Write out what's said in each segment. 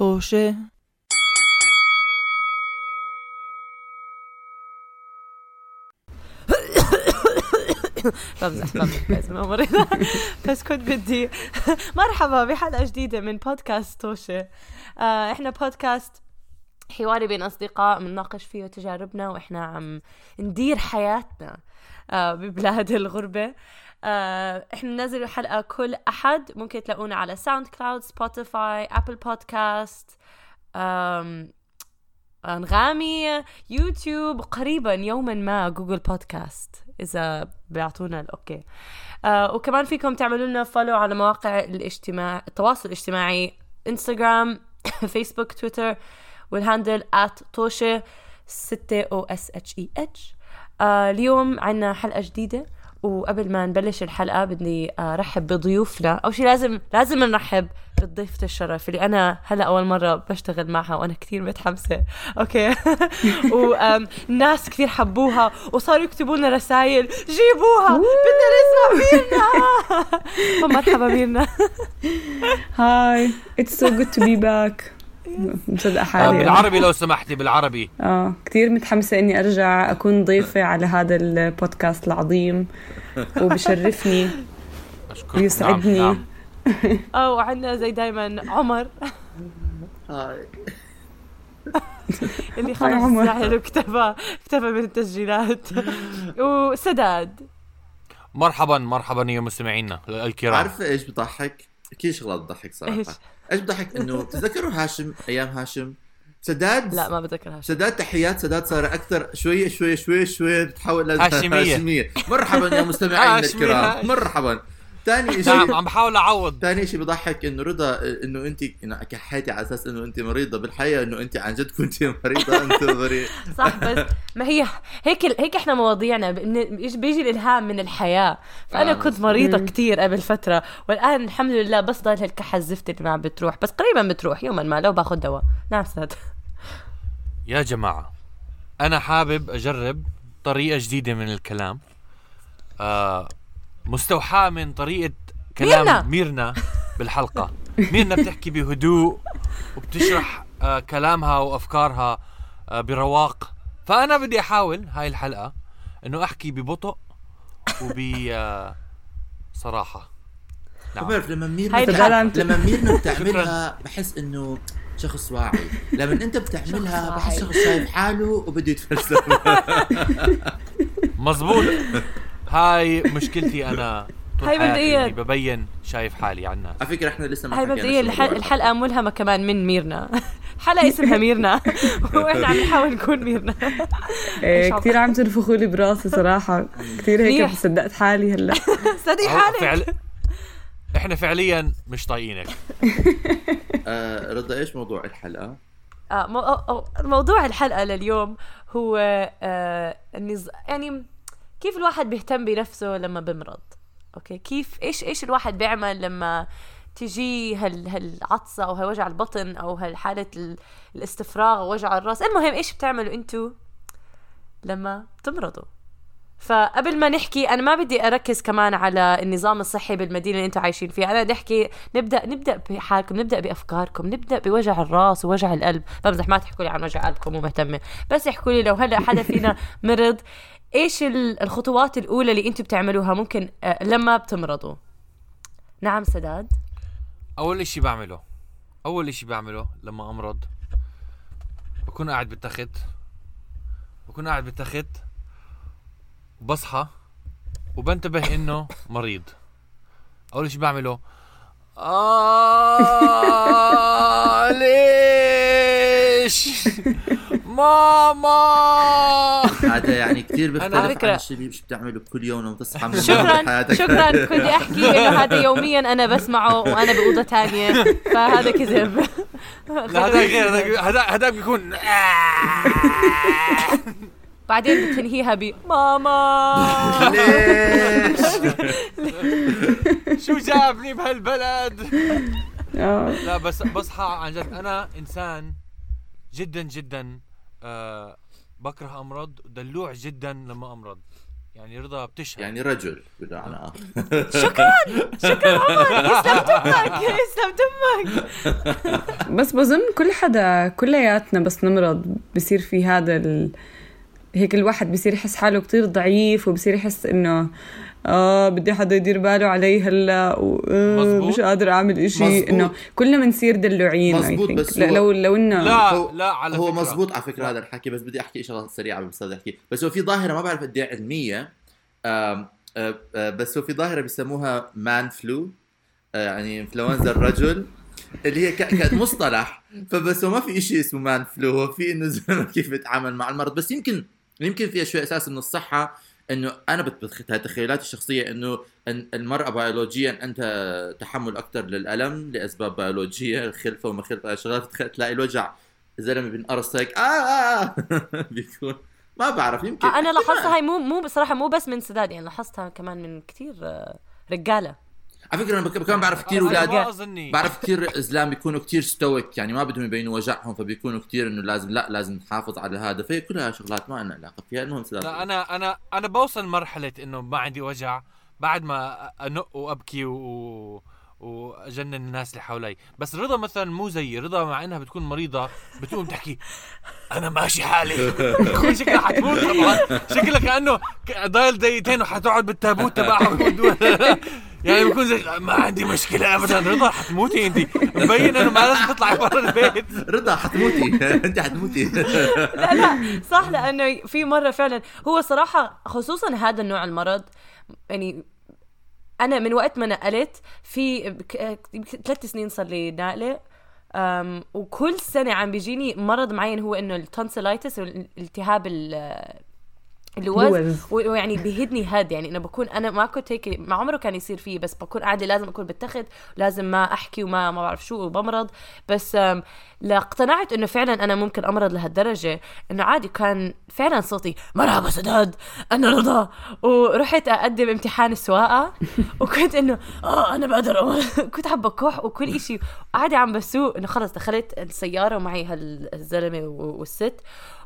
طوشة بمزح بمزح بس ما مريضة بس كنت بدي مرحبا بحلقة جديدة من بودكاست طوشة آه إحنا بودكاست حواري بين أصدقاء بنناقش فيه تجاربنا وإحنا عم ندير حياتنا آه ببلاد الغربة آه إحنا بننزل الحلقة كل أحد. ممكن تلاقونا على SoundCloud Spotify Apple Podcast أنغامي يوتيوب قريبا يوما ما Google Podcast إذا بيعطونا ال okay آه وكمان فيكم تعملوا لنا follow على مواقع الاجتماع التواصل الاجتماعي Instagram Facebook Twitter وال handle @طوشة T O S H E H. اليوم عنا حلقة جديدة. وقبل ما نبلش الحلقة بدي أرحب بضيوفنا. أول شيء لازم لازم نرحب بضيفة الشرف اللي أنا هلا أول مرة بشتغل معها وأنا كثير متحمسة. okay؟ والناس كثير حبوها وصاروا يكتبوا لنا رسائل جيبوها! بدنا نسمع ميرنا! مرحبا ميرنا. hi it's so good to be back مصدقة حالي بالعربي لو سمحتي بالعربي آه كثير متحمسة إني أرجع أكون ضيفة على هذا البودكاست العظيم وبشرفني أشكرك ويسعدني. نعم. نعم. آه وعندنا زي دايما عمر هاي اللي خلص عمر. زعل واكتفى اكتفى من التسجيلات وسداد مرحبا مرحبا يا مستمعينا الكرام عارفه إيش بضحك؟ كثير شغلات بتضحك صراحة إيش؟ إيش بضحك؟ إنه تذكروا هاشم؟ أيام هاشم؟ سداد؟ لا ما بتذكرها سداد تحيات سداد صار أكثر شوية شوية شوية شوية بتحول هاشمية. هاشمية. مرحبا يا مستمعينا. الكرام. مرحبا. ثاني نعم شيء عم بحاول أعوض. ثاني شيء بضحك إنه رضا إنه انت كحيتي على أساس إنه انت مريضة بالحقيقة إنه انت عن جد كنت مريضة انتظري صح بس ما هي هيك هيك إحنا مواضيعنا بيجي- بيجي الإلهام من الحياة. فأنا آه، كنت مريضة مم. كتير قبل فترة والآن الحمد لله بس ضل هالكحة الزفت اللي ما عم بتروح. بس قريبا بتروح يوما ما لو باخذ دواء. نعم سداد يا جماعة أنا حابب أجرب طريقة جديدة من الكلام. آه مستوحاة من طريقة كلام ميرنا. ميرنا, بالحلقة ميرنا بتحكي بهدوء وبتشرح آه كلامها وأفكارها آه برواق فأنا بدي أحاول هاي الحلقة إنه أحكي ببطء وب آه صراحة نعم. بعرف لما ميرنا. لما ميرنا بتعملها بحس إنه شخص واعي لما أنت بتعملها بحس. شخص شايف حاله وبده يتفلسف مزبوط هاي مشكلتي أنا طول هاي مبدئياً. ببين شايف حالي على الناس. على فكرة إحنا لسه ما هاي حكينا مبدئيا الحلقة ملهمة كمان من ميرنا. حلقة اسمها ميرنا. وإحنا عم نحاول نكون ميرنا. إيه كثير عم تنفخوا لي براسي صراحة. كثير هيك. صدقت حالي هلأ. صدق هو حالك. إحنا فعليا مش طايقينك. آه رضا إيش موضوع الحلقة؟ آه مو... أو... أو... موضوع الحلقة لليوم هو آه النز... يعني كيف الواحد بيهتم بنفسه لما بمرض؟ أوكي كيف إيش إيش الواحد بيعمل لما تجي هال هالعطسة أو هالوجع البطن أو هالحالة ال... الاستفراغ أو وجع الرأس؟ المهم إيش بتعملوا أنتوا لما تمرضوا؟ فقبل ما نحكي أنا ما بدي أركز كمان على النظام الصحي بالمدينة اللي أنتم عايشين فيها. أنا بدي أحكي نبدأ نبدأ بحالكم نبدأ بأفكاركم نبدأ بوجع الرأس ووجع القلب. بمزح ما تحكوا لي عن وجع قلبكم مو مهتمه بس احكوا لي لو هلأ حدا فينا مرض. إيش ال- الخطوات الأولى اللي أنتم بتعملوها ممكن آه، لما بتمرضوا؟ نعم سداد. أول إشي بعمله أول إشي بعمله لما أمرض بكون قاعد بالتخت بكون قاعد بالتخت وبصحى وبنتبه إنه مريض. أول إشي بعمله آه ليش؟ ماما! هذا يعني كثير على بيختلف فكرة- عن الشيء اللي بتعمله كل يوم لما تصحى من شكرا بحياتك. شكرا. كنت أحكي إنه هذا يوميا أنا بسمعه وأنا بأوضة تانية فهذا كذب. لا هذاك غير هذاك- هذاك هذاك بيكون بعدين بتنهيها ب ماما. ليش؟ شو جابني بهالبلد؟ آه. لا بس بصحى عن جد. أنا إنسان جدا جدا آه بكره امرض دلوع جدا لما امرض يعني رضا بتشهد. يعني رجل بمعنى آخر. شكرا شكرا عمر. يسلم دمك يسلم دمك. بس بظن كل حدا كلياتنا بس نمرض بصير في هذا ال... هيك الواحد بصير يحس حاله كتير ضعيف وبصير يحس إنه آه بدي حدا يدير باله علي هلا وآه مزبوط. مش قادر أعمل إشي مزبوط. إنه كلنا بنصير دلوعين مزبوط،. بس لا لو لو إنه لا هو- لا على هو فكرة. مزبوط على فكرة هذا الحكي بس بدي أحكي شغلة سريعة بس أحكي بس هو في ظاهرة ما بعرف قد إيه علمية آم، آه، آه، بس هو في ظاهرة بيسموها مان فلو يعني انفلونزا الرجل اللي هي ك- كمصطلح فبس هو ما في شيء اسمه مان فلو هو في إنه الزلمه كيف يتعامل مع المرض بس يمكن يمكن فيها شوي أساس من الصحة إنه أنا بت- بتخ- هاي تخيلاتي الشخصية إنه المرأة بيولوجيا انت تحمل أكثر للألم لأسباب بيولوجية الخلفه وما خلفة شغلات تلاقي الوجع زلمة بينقرص هيك آه آه, آه. بيكون ما بعرف يمكن آه، أنا لاحظتها هاي مو مو بصراحة مو بس من سداد يعني لاحظتها كمان من كثير رجالة على فكرة أنا كمان بعرف كثير أولاد بعرف كثير ازلام بيكونوا كثير ستويك يعني ما بدهم يبينوا وجعهم فبيكونوا كثير إنه لازم لا لازم نحافظ على هذا. فهي كلها شغلات ما لنا علاقة فيها المهم سلام لا أنا أنا أنا بوصل مرحلة إنه ما عندي وجع بعد ما أنق وأبكي و... وأجنن الناس اللي حوالي بس رضا مثلا مو زيي. رضا مع إنها بتكون مريضة بتقوم تحكي أنا ماشي حالي. شكلها حتموت طبعا. شكلها كأنه ضايل دقيقتين وحتقعد بالتابوت تبعها يعني بكون زي ما عندي مشكلة ابدا. رضا حتموتي أنت. مبين إنه ما لازم تطلعي برا البيت. رضا حتموتي. أنت حتموتي. لا لا. صح لأنه في مرة فعلا. هو صراحة خصوصا هذا النوع المرض يعني أنا من وقت ما نقلت في ثلاث سنين صار لي ناقله أم وكل سنة عم بيجيني مرض معين هو إنه التونسيلايتس الالتهاب ال- اللوز لوز. ويعني بيهدني هاد يعني إنه بكون أنا ما كنت هيك ما عمره كان يصير فيه بس بكون قاعدة لازم أكون بالتخت لازم ما أحكي وما ما بعرف شو وبمرض بس لا اقتنعت إنه فعلا أنا ممكن أمرض لهالدرجة إنه عادي كان فعلا صوتي مرحبا سداد أنا رضا ورحت أقدم امتحان السواقة وكنت إنه آه أنا بقدر. كنت عم بكح وكل إشي قاعدة عم بسوق إنه خلص دخلت السيارة ومعي هالزلمه والست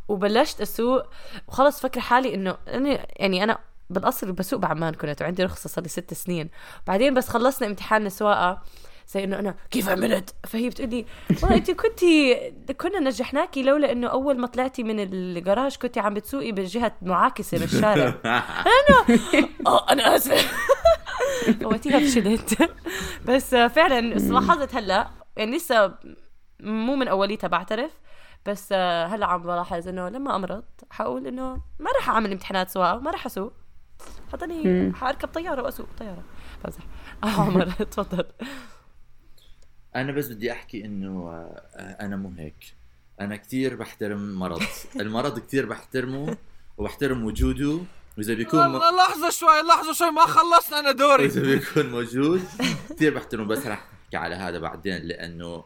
وبلشت أسوق وخلص فكر حالي إنه أنا يعني أنا بالأصل بسوق بعمان كنت وعندي رخصة صار لي ست سنين. بعدين بس خلصنا امتحان السواقه زي إنه أنا كيف عملت فهي بتقول لي والله انت كنتي كنا نجحناكي لولا إنه أول ما طلعتي من الجراج كنتي عم بتسوقي بالجهه معاكسة للشارع آه أنا آسفة. وقتها فشلت. بس فعلا لاحظت هلأ يعني لسه مو من أوليتها بعترف. بس هلا عم بلاحظ إنه لما أمرض حقول إنه ما راح أعمل امتحانات سواقه ما راح أسوق. حضني حاركب طياره وأسوق طيارة. بمزح. آه عمر تفضل. أنا بس بدي أحكي إنه آه، أنا مو هيك. أنا كثير بحترم مرض. المرض كثير بحترمه وبحترم وجوده. وإذا بيكون م... والله لحظة شوي لحظة شوي ما خلصنا أنا دوري. اذا بيكون موجود كثير بحترمه. بس رح أحكي على هذا بعدين لأنه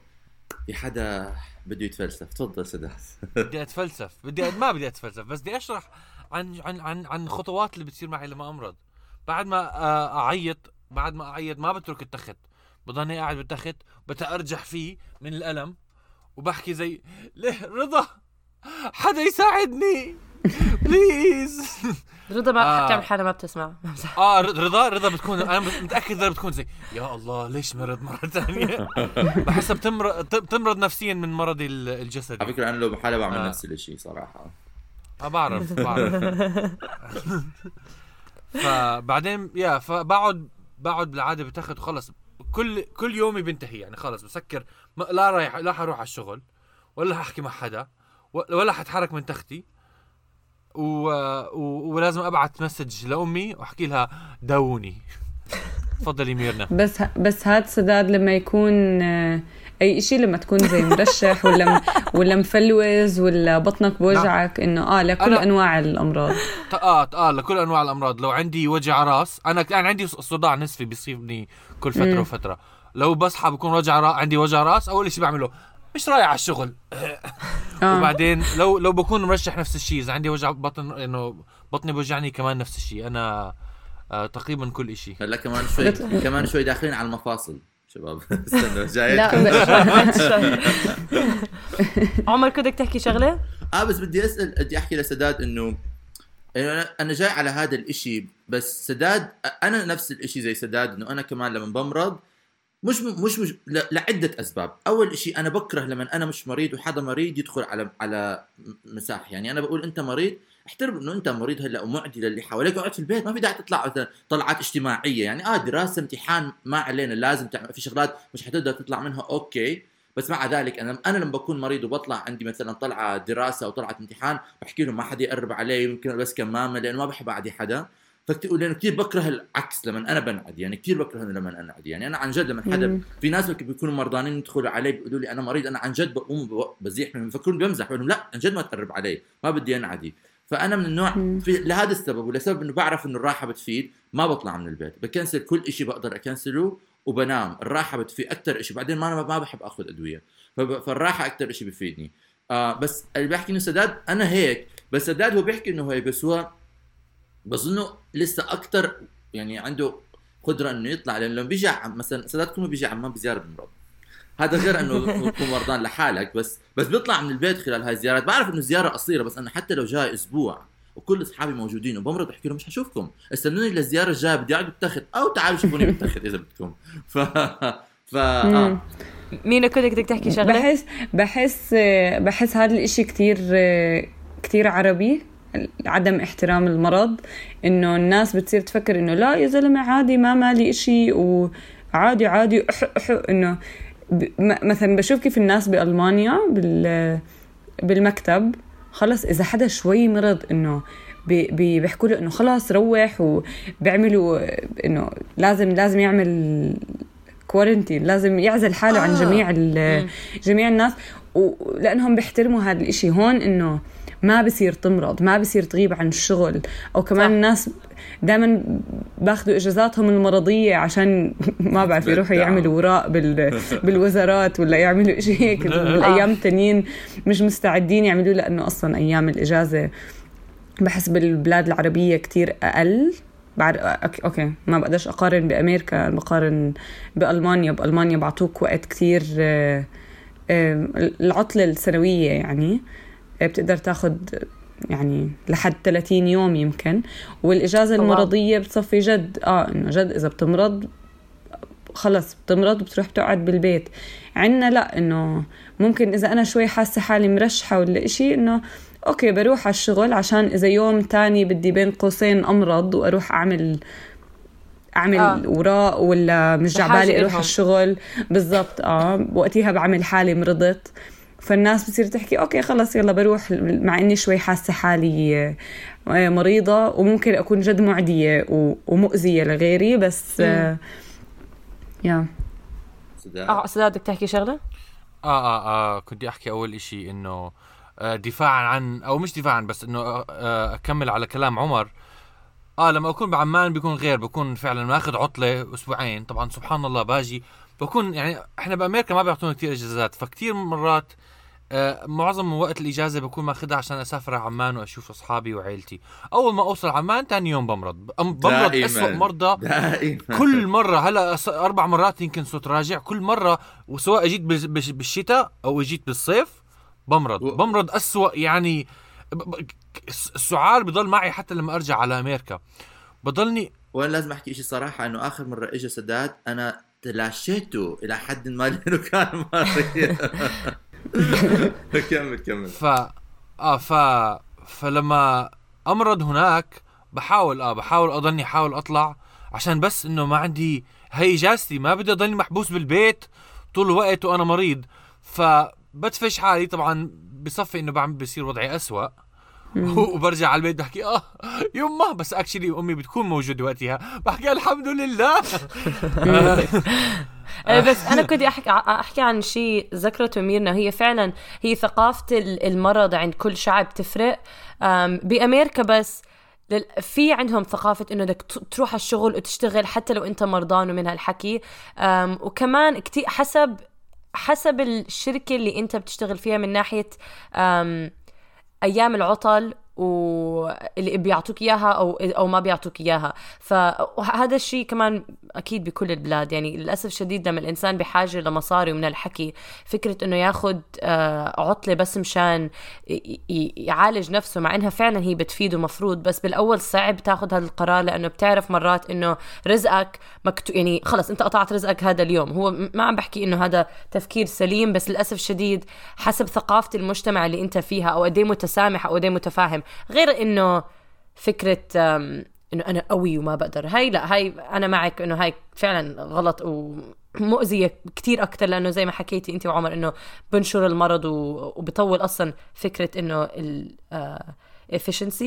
في حدا بده يتفلسف. تفضل سداد بدي أتفلسف. بدي ما بدي أتفلسف بس بدي أشرح عن عن عن عن الخطوات اللي بتصير معي لما أمرض. بعد ما أعيط بعد ما أعيط ما بترك التخت. بضلني قاعد بالتخت بتأرجح فيه من الألم وبحكي زي ليه رضا؟ حدا يساعدني؟ بليز رضا ما آه. بتعمل حالها ما بتسمع. آه ر- رضا رضا بتكون أنا متأكد رضا بتكون زي يا الله ليش مرض مرة ثانية بحسها بتمرض بتمرض نفسيا من مرضي ال- الجسدي على فكرة أنا لو بحالي بعمل آه. نفس الشيء صراحة آه بعرف بعرف فبعدين يا فبقعد بقعد بالعادة بتاخد خلص كل كل يومي بينتهي يعني خلص بسكر لا رايح لا حروح على الشغل ولا حاحكي مع حدا ولا حتحرك من تختي و... و... ولازم ابعت مسج لأمي وأحكي لها داوني. تفضلي ميرنا. بس ه- بس هاد سداد لما يكون آه، أي شيء لما تكون زي مرشح ولا م- ولا مفلوز ولا بطنك بوجعك إنه آه لكل أنا- أنواع الأمراض. آه آه لكل أنواع الأمراض. لو عندي وجع راس أنا أنا عندي صداع نصفي بيصيبني كل فترة مم. وفترة. لو بصحى بكون وجع را... عندي وجع راس أول شيء بعمله مش رايح على الشغل. آه. وبعدين لو لو بكون مرشح نفس الشيء إذا عندي وجع بطن إنه بطني بوجعني كمان نفس الشيء. أنا آه تقريبا كل شيء هلا كمان شوي كمان شوي داخلين على المفاصل شباب. استنوا جاي لا عمر كنت بدك تحكي شغلة؟ آه بس بدي أسأل بدي أحكي لسداد إنه يعني أنا أنا جاي على هذا الإشي بس سداد أنا نفس الإشي زي سداد إنه أنا كمان لما بمرض مش مش مش لعدة أسباب. أول شيء أنا بكره لما أنا مش مريض وحدا مريض يدخل على على مساحه يعني أنا بقول أنت مريض احترم إنه أنت مريض هلأ ومعدي للي حواليك اقعد في البيت ما في داعي تطلع مثلا طلعات اجتماعية. يعني آه دراسة امتحان ما علينا لازم تعمل في شغلات مش حتقدر تطلع منها أوكي. بس مع ذلك أنا أنا لما بكون مريض وبطلع عندي مثلا طلعة دراسة أو طلعة امتحان بحكي لهم ما حدا يقرب علي يمكن ألبس كمامة لأنه ما بحب أعدي حدا. لأنه كثير بكره العكس لما أنا بنعد يعني كثير بكره لما أنا انعدي يعني أنا عن جد لما حدا. في ناس بيكونوا مرضانين يدخلوا علي بيقولوا لي أنا مريض أنا عن جد بقوم بزيح منهم بفكرون بمزح بقول لهم لا عن جد ما تقرب علي ما بدي أنعدي. فأنا من النوع. في لهذا السبب ولسبب إنه بعرف إنه الراحة بتفيد ما بطلع من البيت بكنسل كل شيء بقدر أكنسله وبنام. الراحة بتفيد أكثر شيء بعدين ما أنا ما بحب آخذ أدوية. فالراحة أكثر شيء بفيدني آه بس اللي بيحكي إنه سداد أنا هيك بس سداد هو بيحكي إنه هيك بس هو بظنه لسه أكثر يعني عنده قدرة إنه يطلع لأنه لما بيجي مثلا سداد كونه بيجي عمان بزيارة بمرض هذا غير إنه تكون مرضان لحالك بس بس بيطلع من البيت خلال هاي الزيارات. بعرف إنه زيارة قصيرة بس أنا حتى لو جاي أسبوع وكل أصحابي موجودين وبمرض بحكي لهم مش حشوفكم. استنوني للزيارة الجاية بدي أقعد بالتخت أو تعالوا شوفوني بالتخت إذا بدكم. ف ف آه. مينا كنت بدك تحكي شغلة؟ بحس بحس بحس هذا الإشي كتير كتير عربي. عدم احترام المرض إنه الناس بتصير تفكر إنه لا يا زلمة عادي ما مالي إشي وعادي عادي أح أح إنه مثلا بشوف كيف الناس بألمانيا بال بالمكتب خلص إذا حدا شوي مرض إنه بي- بي- بيحكوا له إنه خلاص روح وبيعملوا إنه لازم لازم يعمل كورنتين لازم يعزل حاله آه. عن. جميع جميع الناس ولانهم بيحترموا هذا الإشي هون إنه ما بصير تمرض ما بصير تغيب عن الشغل أو كمان صح. الناس دائما باخذوا إجازاتهم المرضية عشان ما بعرف يروحوا. يعملوا وراء بال بالوزارات ولا يعملوا شيء هيك بالأيام التانيين مش مستعدين يعملوا لأنه أصلا أيام الإجازة بحس بالبلاد العربية كتير أقل بعد okay- okay ما بقدرش أقارن بأمريكا بقارن بألمانيا بألمانيا بعطوك وقت كتير آه، آه، العطلة السنوية يعني بتقدر تاخد يعني لحد 30 يوم يمكن. والإجازة wow. المرضية بتصفي جد آه إنه جد إذا بتمرض خلص بتمرض وبتروح بتقعد بالبيت. عنا لا إنه ممكن إذا أنا شوي حاسة حالي مرشحة ولا إشي إنه okay بروح على الشغل عشان إذا يوم تاني بدي بين قوسين أمرض وأروح أعمل أعمل آه. وراء ولا مش جاي عبالي أروح الشغل. بالضبط آه وقتها بعمل حالي مرضت. فالناس بتصير تحكي okay خلص يلا بروح مع إني شوي حاسة حالي آه، مريضة وممكن أكون جد معدية ومؤذية لغيري بس آه، yeah. سداد. آه سداد بدك تحكي شغلة؟ آه, آه, آه كنت أحكي أول إشي إنه آه دفاعا عن أو مش دفاعا بس إنه أكمل على كلام عمر. آه لما أكون بعمان بيكون غير بكون فعلا ماخذ عطلة أسبوعين. طبعا سبحان الله باجي بكون يعني إحنا بأمريكا ما بيعطونا كثير إجازات فكتير مرات آه معظم وقت الإجازة بكون ماخذها عشان أسافر على عمان وأشوف أصحابي وعيلتي. أول ما أوصل عمان ثاني يوم بمرض. بمرض دائماً. اسوء مرضى. دائما. كل مرة هلا أربع مرات يمكن صرت راجع. كل مرة وسواء جيت بال- بالش- بالشتاء أو جيت بالصيف بمرض. و- بمرض أسوأ يعني السعال بضل معي حتى لما أرجع على أمريكا. بضلني وأنا لازم أحكي شيء صراحة إنه آخر مرة اجى سداد أنا تلاشيته إلى حد ما لأنه كان مريض. كمل كمل. ف آه ف فلما أمرض هناك بحاول آه بحاول أضلني أحاول أطلع عشان بس إنه ما عندي هي إجازتي ما بدي أضلني محبوس بالبيت طول الوقت وأنا مريض. فبدفش حالي طبعا بصفي إنه بعمل بصير وضعي أسوأ. وبرجع على البيت بحكي آه يمه بس اكشلي أمي بتكون موجودة وقتها. بحكي الحمد لله. آه، بس أنا كنت أحكي أحكي عن شيء ذكرته ميرنا هي فعلا هي ثقافة ال- المرض عند كل شعب تفرق. بأمريكا بس في عندهم ثقافة إنه بدك تروح على الشغل وتشتغل حتى لو أنت مرضان ومن هالحكي. وكمان كتير حسب حسب الشركة اللي أنت بتشتغل فيها من ناحية آم، أيام العطل واللي بيعطوك إياها أو أو ما بيعطوك إياها. فهذا الشيء كمان أكيد بكل البلاد. يعني للأسف الشديد لما الإنسان بحاجة لمصاري ومن الحكي فكرة إنه ياخذ آه، عطلة بس مشان يعالج نفسه مع إنها فعلا هي بتفيده مفروض بس بالأول صعب تاخذ هذا القرار لأنه بتعرف مرات إنه رزقك مكتو يعني خلص أنت قطعت رزقك هذا اليوم. هو ما عم بحكي إنه هذا تفكير سليم بس للأسف الشديد حسب ثقافة المجتمع اللي أنت فيها أو قد إيه متسامح أو قد إيه متفاهم. غير إنه فكرة إنه أنا قوي وما بقدر. هاي لا هاي أنا معك إنه هاي فعلا غلط ومؤذية كتير أكثر لأنه زي ما حكيتي انت وعمر إنه بنشر المرض وبطول أصلا فكرة إنه ال efficiency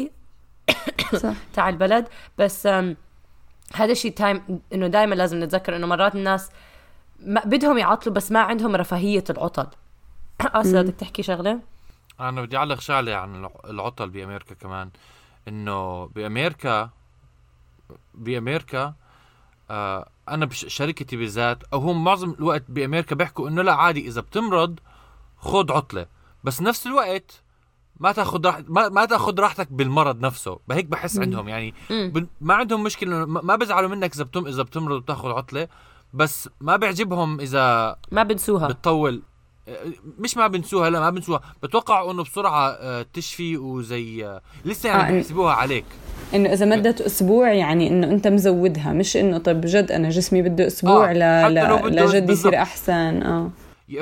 صح. تاع البلد. بس هذا الشيء تايم إنه دائما لازم نتذكر إنه مرات الناس ما بدهم يعطلوا بس ما عندهم رفاهية العطل. اسد بدك تحكي شغلة؟ أنا بدي أعلق شغلة عن الع- العطل بأمريكا كمان. إنه بأمريكا بأمريكا آه أنا بشركتي بالذات أو هم معظم الوقت بأمريكا بيحكوا إنه لا عادي إذا بتمرض خد عطلة. بس نفس الوقت ما تاخذ راح ما, ما تاخذ راحتك بالمرض نفسه. بهيك بحس عندهم. يعني ما عندهم مشكلة ما بزعلوا منك إذا بتم إذا بتمرض وبتاخذ عطلة. بس ما بيعجبهم إذا ما بنسوها. بتطول مش ما بنسوها لا ما بنسوها بتوقعوا إنه بسرعة آه، تشفي وزي آه، لسه آه، يعني إن- بيحسبوها عليك إنه إذا مدت أسبوع يعني إنه أنت مزودها مش إنه طب جد أنا جسمي بده أسبوع آه، ل... ل... لجد. يصير أحسن آه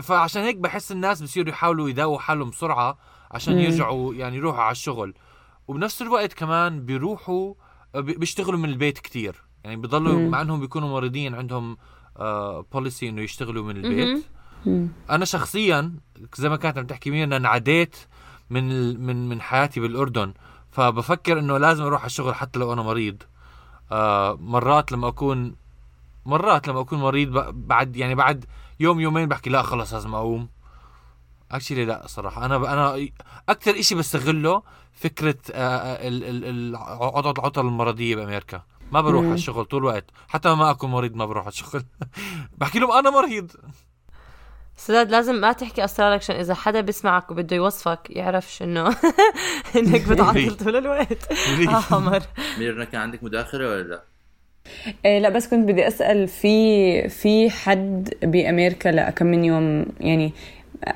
فعشان هيك بحس الناس بصيروا يحاولوا يداووا حالهم بسرعة عشان مم. يرجعوا يعني يروحوا على الشغل وبنفس الوقت كمان بيروحوا آه، بي- بيشتغلوا من البيت كتير يعني بيضلوا مم. مع إنهم بيكونوا مريضين عندهم بوليسي إنه يشتغلوا من البيت. مم. أنا شخصيا زي ما كانت عم تحكي مين أنا انعديت من من من حياتي بالأردن. فبفكر إنه لازم أروح على الشغل حتى لو أنا مريض. آه مرات لما أكون مرات لما أكون مريض بعد يعني بعد يوم يومين بحكي لا خلص لازم أقوم. اكشلي لا صراحة. أنا أنا أكثر إشي بستغله فكرة آه ال- ال- ال- عطل العطل المرضية بأمريكا. ما بروح. على الشغل طول الوقت. حتى ما أكون مريض ما بروح على الشغل. بحكي لهم أنا مريض. سداد لازم ما تحكي أسرارك عشان إذا حدا بيسمعك وبده يوصفك يعرفش إنه إنك بتعطل طول الوقت. آه عمر ميرنا كان عندك مداخلة ولا لا؟ إيه لا بس كنت بدي أسأل في في حد بأمريكا لكم من يوم؟ يعني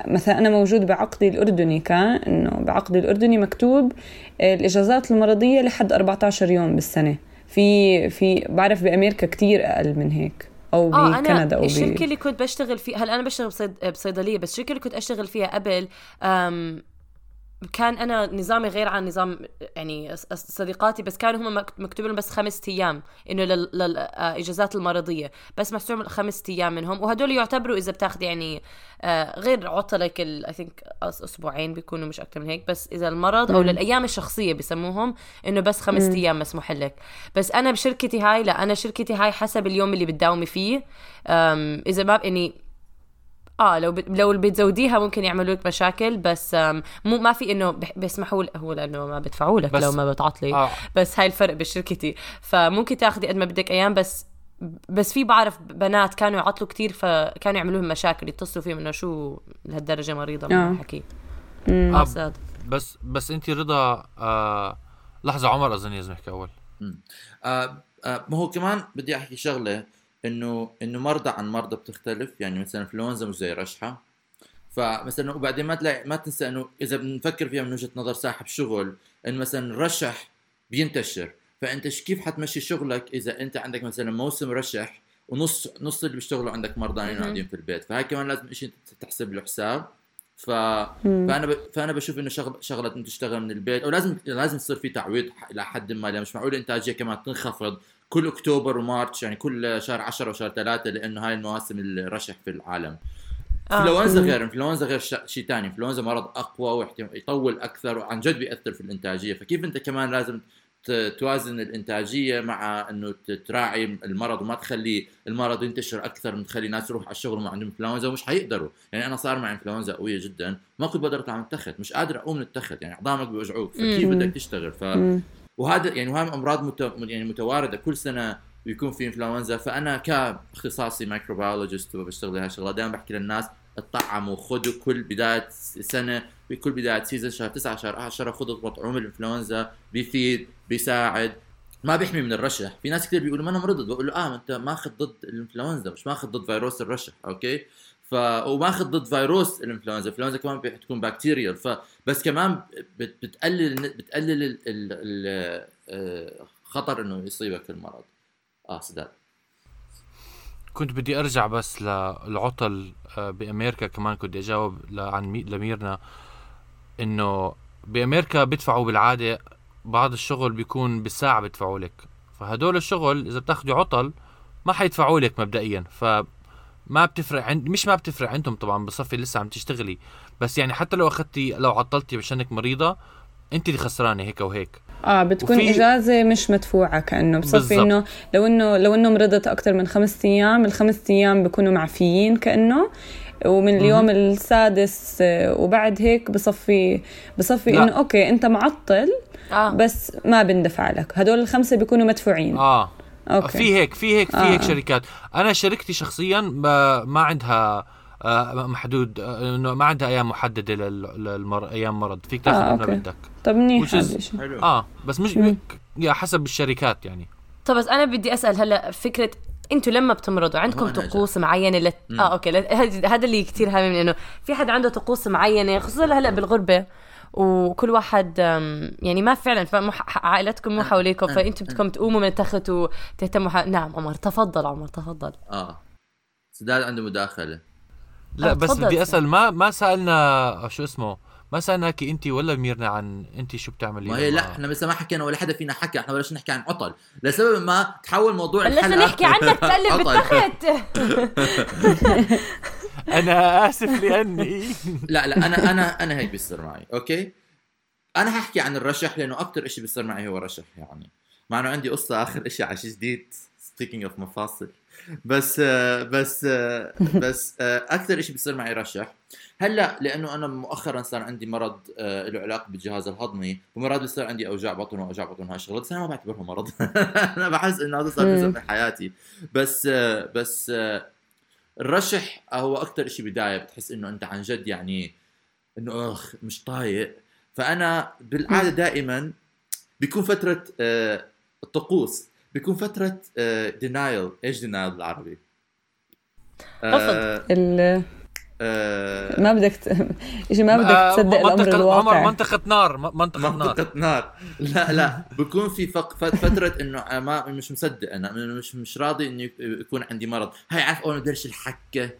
مثلا أنا موجود بعقدي الأردني كان إنه بعقدي الأردني مكتوب آه، الإجازات المرضية لحد 14 يوم بالسنة. في في بعرف بأمريكا كتير أقل من هيك. أو آه بكندا أو الشركة. اللي كنت بشتغل فيها هلأ أنا بشتغل بصيد... بصيدلية بس الشركة اللي كنت أشتغل فيها قبل. كان أنا نظامي غير عن نظام يعني صديقاتي بس كانوا هم مك- مكتوب لهم بس خمس أيام إنه لل- للاجازات المرضية. بس محسوب خمس أيام منهم. وهدول يعتبروا إذا بتاخذ يعني آه، غير عطلك اي ثينك أسبوعين بيكونوا مش أكثر من هيك. بس إذا المرض أو. للأيام الشخصية بسموهم إنه بس خمس مم. أيام مسموح لك بس أنا بشركتي هاي لا أنا شركتي هاي حسب اليوم اللي بتداومي فيه. إذا ما يعني آه لو بت... لو بتزوديها ممكن يعملوا لك مشاكل بس مو ما في إنه بيسمحوا لك هو لأنه ما بدفعوا لك بس- لو ما بتعطلي آه. بس هاي الفرق بشركتي فممكن تاخذي قد ما بدك أيام بس بس في بعرف بنات كانوا يعطلوا كتير فكانوا يعملوا لهم مشاكل يتصلوا فيهم إنه شو لهالدرجة مريضة من آه. الحكي. آه آه. ساد بس بس انت رضا آه لحظة عمر أظن لازم يحكي اول آه آه ما هو كمان بدي أحكي شغلة إنه إنه مرضى عن مرضى بتختلف. يعني مثلا انفلونزا مش زي رشحة. فمثلا وبعدين ما تلاقي ما تنسى إنه إذا بنفكر فيها من وجهة نظر صاحب شغل انه مثلا الرشح بينتشر. فأنت كيف حتمشي شغلك إذا أنت عندك مثلا موسم رشح ونص نص اللي بيشتغلوا عندك مرضانين مهم. قاعدين في البيت. فهاي كمان لازم شيء تحسب له حساب. ف. فأنا ب... فأنا بشوف إنه شغل شغلة تشتغل من البيت. أو لازم لازم يصير في تعويض إلى حد ما. لأن مش معقول الانتاجيه كمان تنخفض كل أكتوبر ومارتش يعني كل شهر 10 وشهر 3 لأنه هاي المواسم الرشح في العالم آه. انفلونزا مم. غير انفلونزا غير شيء ثاني انفلونزا مرض أقوى ويطول أكثر وعن جد بيأثر في الإنتاجية فكيف أنت كمان لازم توازن الإنتاجية مع إنه تراعي المرض وما تخلي المرض ينتشر أكثر من تخلي الناس تروح على الشغل وما عندهم انفلونزا ومش حيقدروا يعني أنا صار معي انفلونزا قوية جدا ما كنت بقدر أطلع من التخت مش قادر أقوم من التخت يعني عظامك بيوجعوك فكيف. بدك تشتغل ف. وهذا يعني وهي أمراض مت... يعني متواردة. كل سنة بيكون في انفلونزا فأنا كاختصاصي microbiologist وبشتغل هاي الشغلة دائما بحكي للناس اطعموا خذوا كل بداية سنة بكل بداية season شهر 9 شهر 10 خذوا مطعوم الانفلونزا بيفيد بيساعد. ما بيحمي من الرشح. في ناس كثير بيقولوا ما أنا مرض بقول له آه أنت ماخذ ضد الانفلونزا مش ماخذ ضد فيروس الرشح okay؟ وماخذ ضد فيروس الإنفلونزا. الإنفلونزا كمان بتكون بكتيريا فبس كمان بت... بتقلل بتقلل ال... ال... ال... آه، إنه يصيبك المرض. آه سداد كنت بدي أرجع بس للعطل آه، بأمريكا كمان كنت أجاوب عن لميرنا إنه بأمريكا بيدفعوا بالعادة بعض الشغل بيكون بالساعة بيدفعوا لك. فهدول الشغل إذا بتاخذوا عطل ما حيدفعوا لك مبدئيا. ف ما بتفرق عند مش ما بتفرق عندهم طبعا بصفي لسه عم تشتغلي. بس يعني حتى لو اخذتي لو عطلتي عشانك مريضة أنت اللي خسرانة هيك وهيك آه بتكون وفي... إجازة مش مدفوعة كأنه. بصفي إنه لو انه لو إنه مرضت أكثر من خمس أيام الخمس أيام بيكونوا معفيين كأنه. ومن اليوم السادس آه، وبعد هيك بصفي بصفي إنه أوكي أنت معطل آه. بس ما بندفع لك. هدول الخمسة بيكونوا مدفوعين. آه. أوكي. في هيك في هيك في آه. هيك شركات. أنا شركتي شخصيا ما عندها آه، محدود آه، إنه ما عندها أيام محددة للمر... أيام مرض. فيك تاخذ آه، منها بدك. طب منيح آه بس مش يا حسب الشركات يعني. طب بس أنا بدي أسأل هلأ فكرة أنتوا لما بتمرضوا عندكم طقوس معينة لت... آه أوكي لت... هذا اللي كثير هامني إنه في حد عنده طقوس معينة خصوصا هلأ بالغربة. وكل واحد يعني ما فعلا عائلتكم مو حواليكم فأنتم بدكم تقوموا من التخت وتهتموا ح... نعم عمر تفضل عمر تفضل. آه. سداد عنده مداخلة. لا بس بدي أسأل ما ما سألنا شو اسمه ما سالناك انت ولا ميرنا عن انت شو بتعملي ما هي لا إحنا لسه ما حكينا ولا حدا فينا حكى إحنا بلشنا نحكي عن عطل. لسبب ما تحول موضوع الحلقة. بلشنا نحكي عنك تقلب بالتخت. أنا آسف لأني. لا لا أنا أنا أنا هيك بيصير معي أوكي؟ أنا هحكي عن الرشح لأنه أكثر شيء بيصير معي هو رشح يعني. مع إنه عندي قصة آخر شيء على شيء جديد speaking of مفاصل. بس بس بس أكثر شيء بيصير معي رشح. هلأ لأنه أنا مؤخرا صار عندي مرض له علاقة بالجهاز الهضمي ومرات بيصير عندي أوجاع بطن وأوجاع بطن هاي الشغلات بس أنا ما بعتبرها مرض. أنا بحس إنه هذا صار جزء من حياتي. بس بس الرشح هو أكثر شيء بداية بتحس إنه أنت عن جد يعني إنه أخ مش طايق. فأنا بالعادة دائما بيكون فترة الطقوس بيكون فترة دينايل إيش دينايل بالعربي؟ رفض. آه ما بدك ت... شيء ما بدك آه، تصدق الأمر الواقع. عمر منطقة نار منطقة, منطقة نار. نار. لا لا بكون في فق... فترة إنه ما مش مصدق أنا مش مش راضي انه يكون عندي مرض. هاي عارف أول ما بلش الحكة؟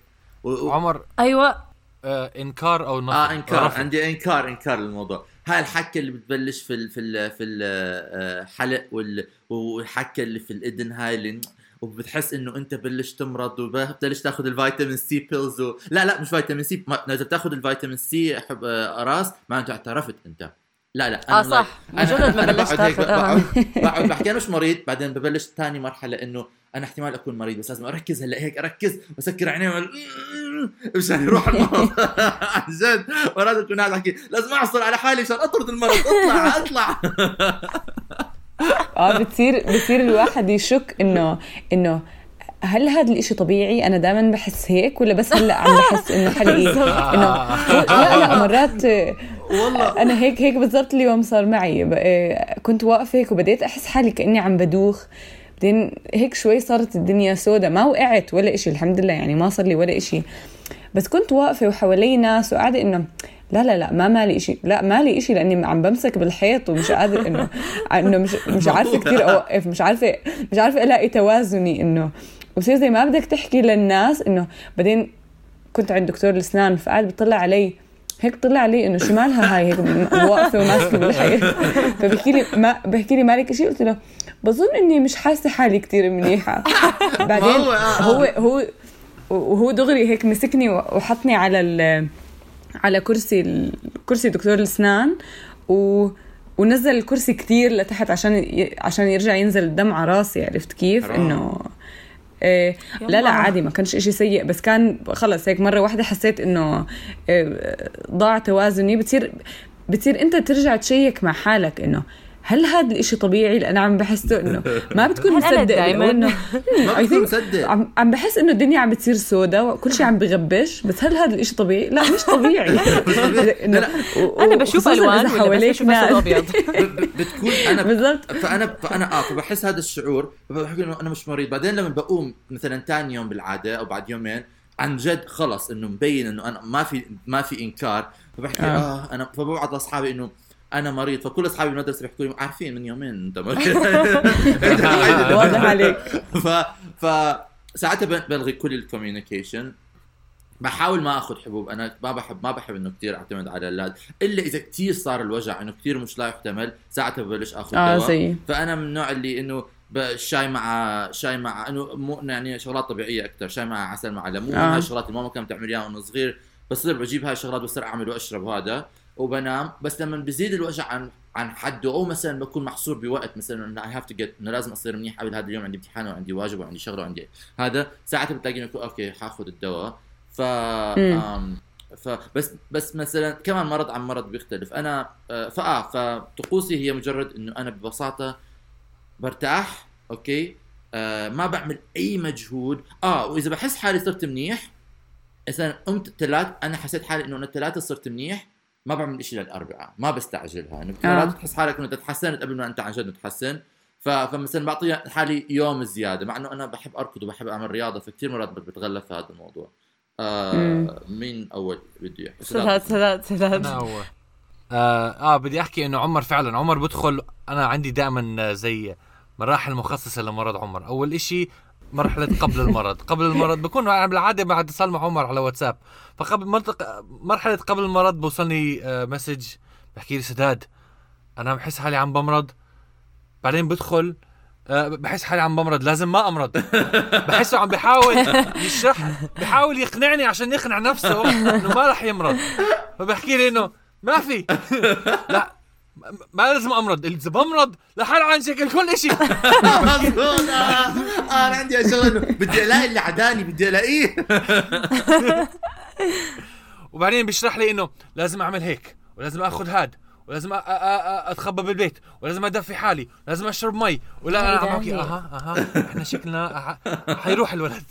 و... عمر أيوه. آه إنكار أو نفر. آه إنكار. رفض. عندي إنكار إنكار للموضوع. هاي الحكة اللي بتبلش في ال في ال في الحلق وال والحكة اللي في الإذن هاي اللي وبتحس إنه أنت بلش تمرض وبتبلش تاخذ ال vitamin C pills و... لا لا مش vitamin C ما... إذا بتاخذ ال vitamin C حب... راس معناته اعترفت أنت. لا لا أنا آه صح. مجرد ما بلشت تاخذ بقعد, بقعد بحكي أنا مش مريض بعدين ببلش ثاني مرحلة إنه أنا احتمال أكون مريض بس لازم أركز هلأ هيك أركز. بسكر عيني مشان يروح المرض. عن جد. مرات أكون قاعد أحكي لازم أعصر على حالي مشان أطرد المرض أطلع أطلع. آه بتصير بصير الواحد يشك انه إنه هل هذا الإشي طبيعي؟ أنا دائما بحس هيك ولا بس هلأ عم بحس إنه حلقي انه لا لا مرات والله. أنا هيك هيك بالضبط اليوم صار معي. كنت واقفة هيك وبديت أحس حالي كأني عم بدوخ. بعدين هيك شوي صارت الدنيا سودة. ما وقعت ولا إشي الحمد لله يعني ما صار لي ولا إشي. بس كنت واقفة وحوالي ناس وقاعدة إنه لا لا لا ما مالي إشي. لا مالي إشي لأني عم بمسك بالحيط ومش قادر إنه إنه مش مش عارفة كثير أوقف مش عارفة مش عارفة ألاقي توازني إنه. وصير زي ما بدك تحكي للناس إنه بعدين كنت عند دكتور الأسنان فقعد بيطلع علي هيك طلع علي إنه شو مالها هاي هيك واقفة وماسكة بالحيط. فبحكي لي ما بحكي لي مالك شيء قلت له بظن إني مش حاسة حالي كتير منيحة. بعدين آه. هو هو وهو دغري هيك مسكني وحطني على على كرسي كرسي دكتور الأسنان و ونزل الكرسي كتير لتحت عشان عشان يرجع ينزل الدم على راسي عرفت كيف؟ إنه إيه لا لا عادي ما كانش إشي سيء بس كان خلص هيك مرة واحدة حسيت إنه إيه ضاع توازني. بتصير بتصير أنت ترجع تشيك مع حالك إنه هل هذا الإشي طبيعي؟ لأن عم بحسه إنه ما بتكون أنا مصدق دايماً؟ انه ما I بتكون think مصدق. عم بحس إنه الدنيا عم بتصير سودا وكل شيء عم بغبش بس هل هذا الإشي طبيعي؟ لا مش طبيعي. إنه- أنا بشوف بس حواليك ب- بتكون أنا بالضبط. فأنا فأنا آه فبحس هذا الشعور فبحكي إنه أنا مش مريض. بعدين لما بقوم مثلا ثاني يوم بالعادة أو بعد يومين عن جد خلص إنه مبين إنه أنا ما في ما في إنكار. فبحكي آه. آه, أنا فببعت لأصحابي إنه أنا مريض فكل أصحابي بالمدرسة بيحكوا لي عارفين من يومين أنت مريض. واضح عليك. ف ف ساعتها بلغي كل الكوميونيكيشن بحاول ما آخذ حبوب أنا ما بحب ما بحب إنه كثير أعتمد على اللاد إلا إذا كثير صار الوجع إنه كثير مش لا يحتمل ساعتها ببلش آخذ آه دواء. زي. فأنا من النوع اللي إنه الشاي مع شاي مع إنه مو يعني شغلات طبيعية أكثر شاي مع عسل مع ليمون. آه. هاي الشغلات اللي ماما كانت تعمل إياها وأنا صغير. بصير بجيب هاي الشغلات بصير أعمل وأشرب هذا. وبنام بس لما بزيد الوجع عن عن حده أو مثلا بكون محصور بوقت مثلا إنه I have to get إنه لازم أصير منيح قبل هذا اليوم عندي امتحان وعندي واجب وعندي شغله وعندي هذا ساعتها بتلاقيني okay حاخذ الدواء. ف ف بس بس مثلا كمان مرض عن مرض بيختلف. أنا آه، فآه فطقوسي هي مجرد إنه أنا ببساطة برتاح أوكي؟ آه ما بعمل أي مجهود. آه وإذا بحس حالي صرت منيح مثلا قمت الثلاث أنا حسيت حالي إنه أنا الثلاثه صرت منيح ما بعمل شيء للاربعاء ما بستعجلها انه آه. الثلاثه تحس حالك إنه تتحسنت قبل ما أنت عن جد متحسن ف- فمثلا بعطي حالي يوم زيادة مع إنه أنا بحب أركض وبحب أعمل رياضة فكتير مرات بتغلب في هذا الموضوع. آه. مين أول بده يحكي سداد سداد سداد أنا أول. آه, آه بدي أحكي إنه عمر فعلا عمر بدخل أنا عندي دائما زي مراحل مخصصة لمرض عمر. أول إشي مرحلة قبل المرض. قبل المرض بكون أنا بالعادة بعد مع عمر على واتساب. فقبل مرت- مرحلة قبل المرض بوصلني آه مسج بحكي لي سداد أنا بحس حالي عم بمرض. بعدين بدخل آه بحس حالي عم بمرض لازم ما أمرض. بحسه عم بحاول يشرح بحاول يقنعني عشان يقنع نفسه إنه ما راح يمرض. فبحكي لي إنه ما في. لا ما- لازم أمرض اذا بمرض لحال عن شكل كل شيء مظبوط. آه. آه، أنا عندي شغله بدي ألاقي اللي عداني بدي ألاقيه. وبعدين بيشرح لي إنه لازم أعمل هيك ولازم آخذ هاد ولازم أ- أ- أ- أتخبى بالبيت ولازم أدفي حالي ولازم أشرب مي ولا أنا عم بحكي أها أها إحنا شكلنا حيروح الولد.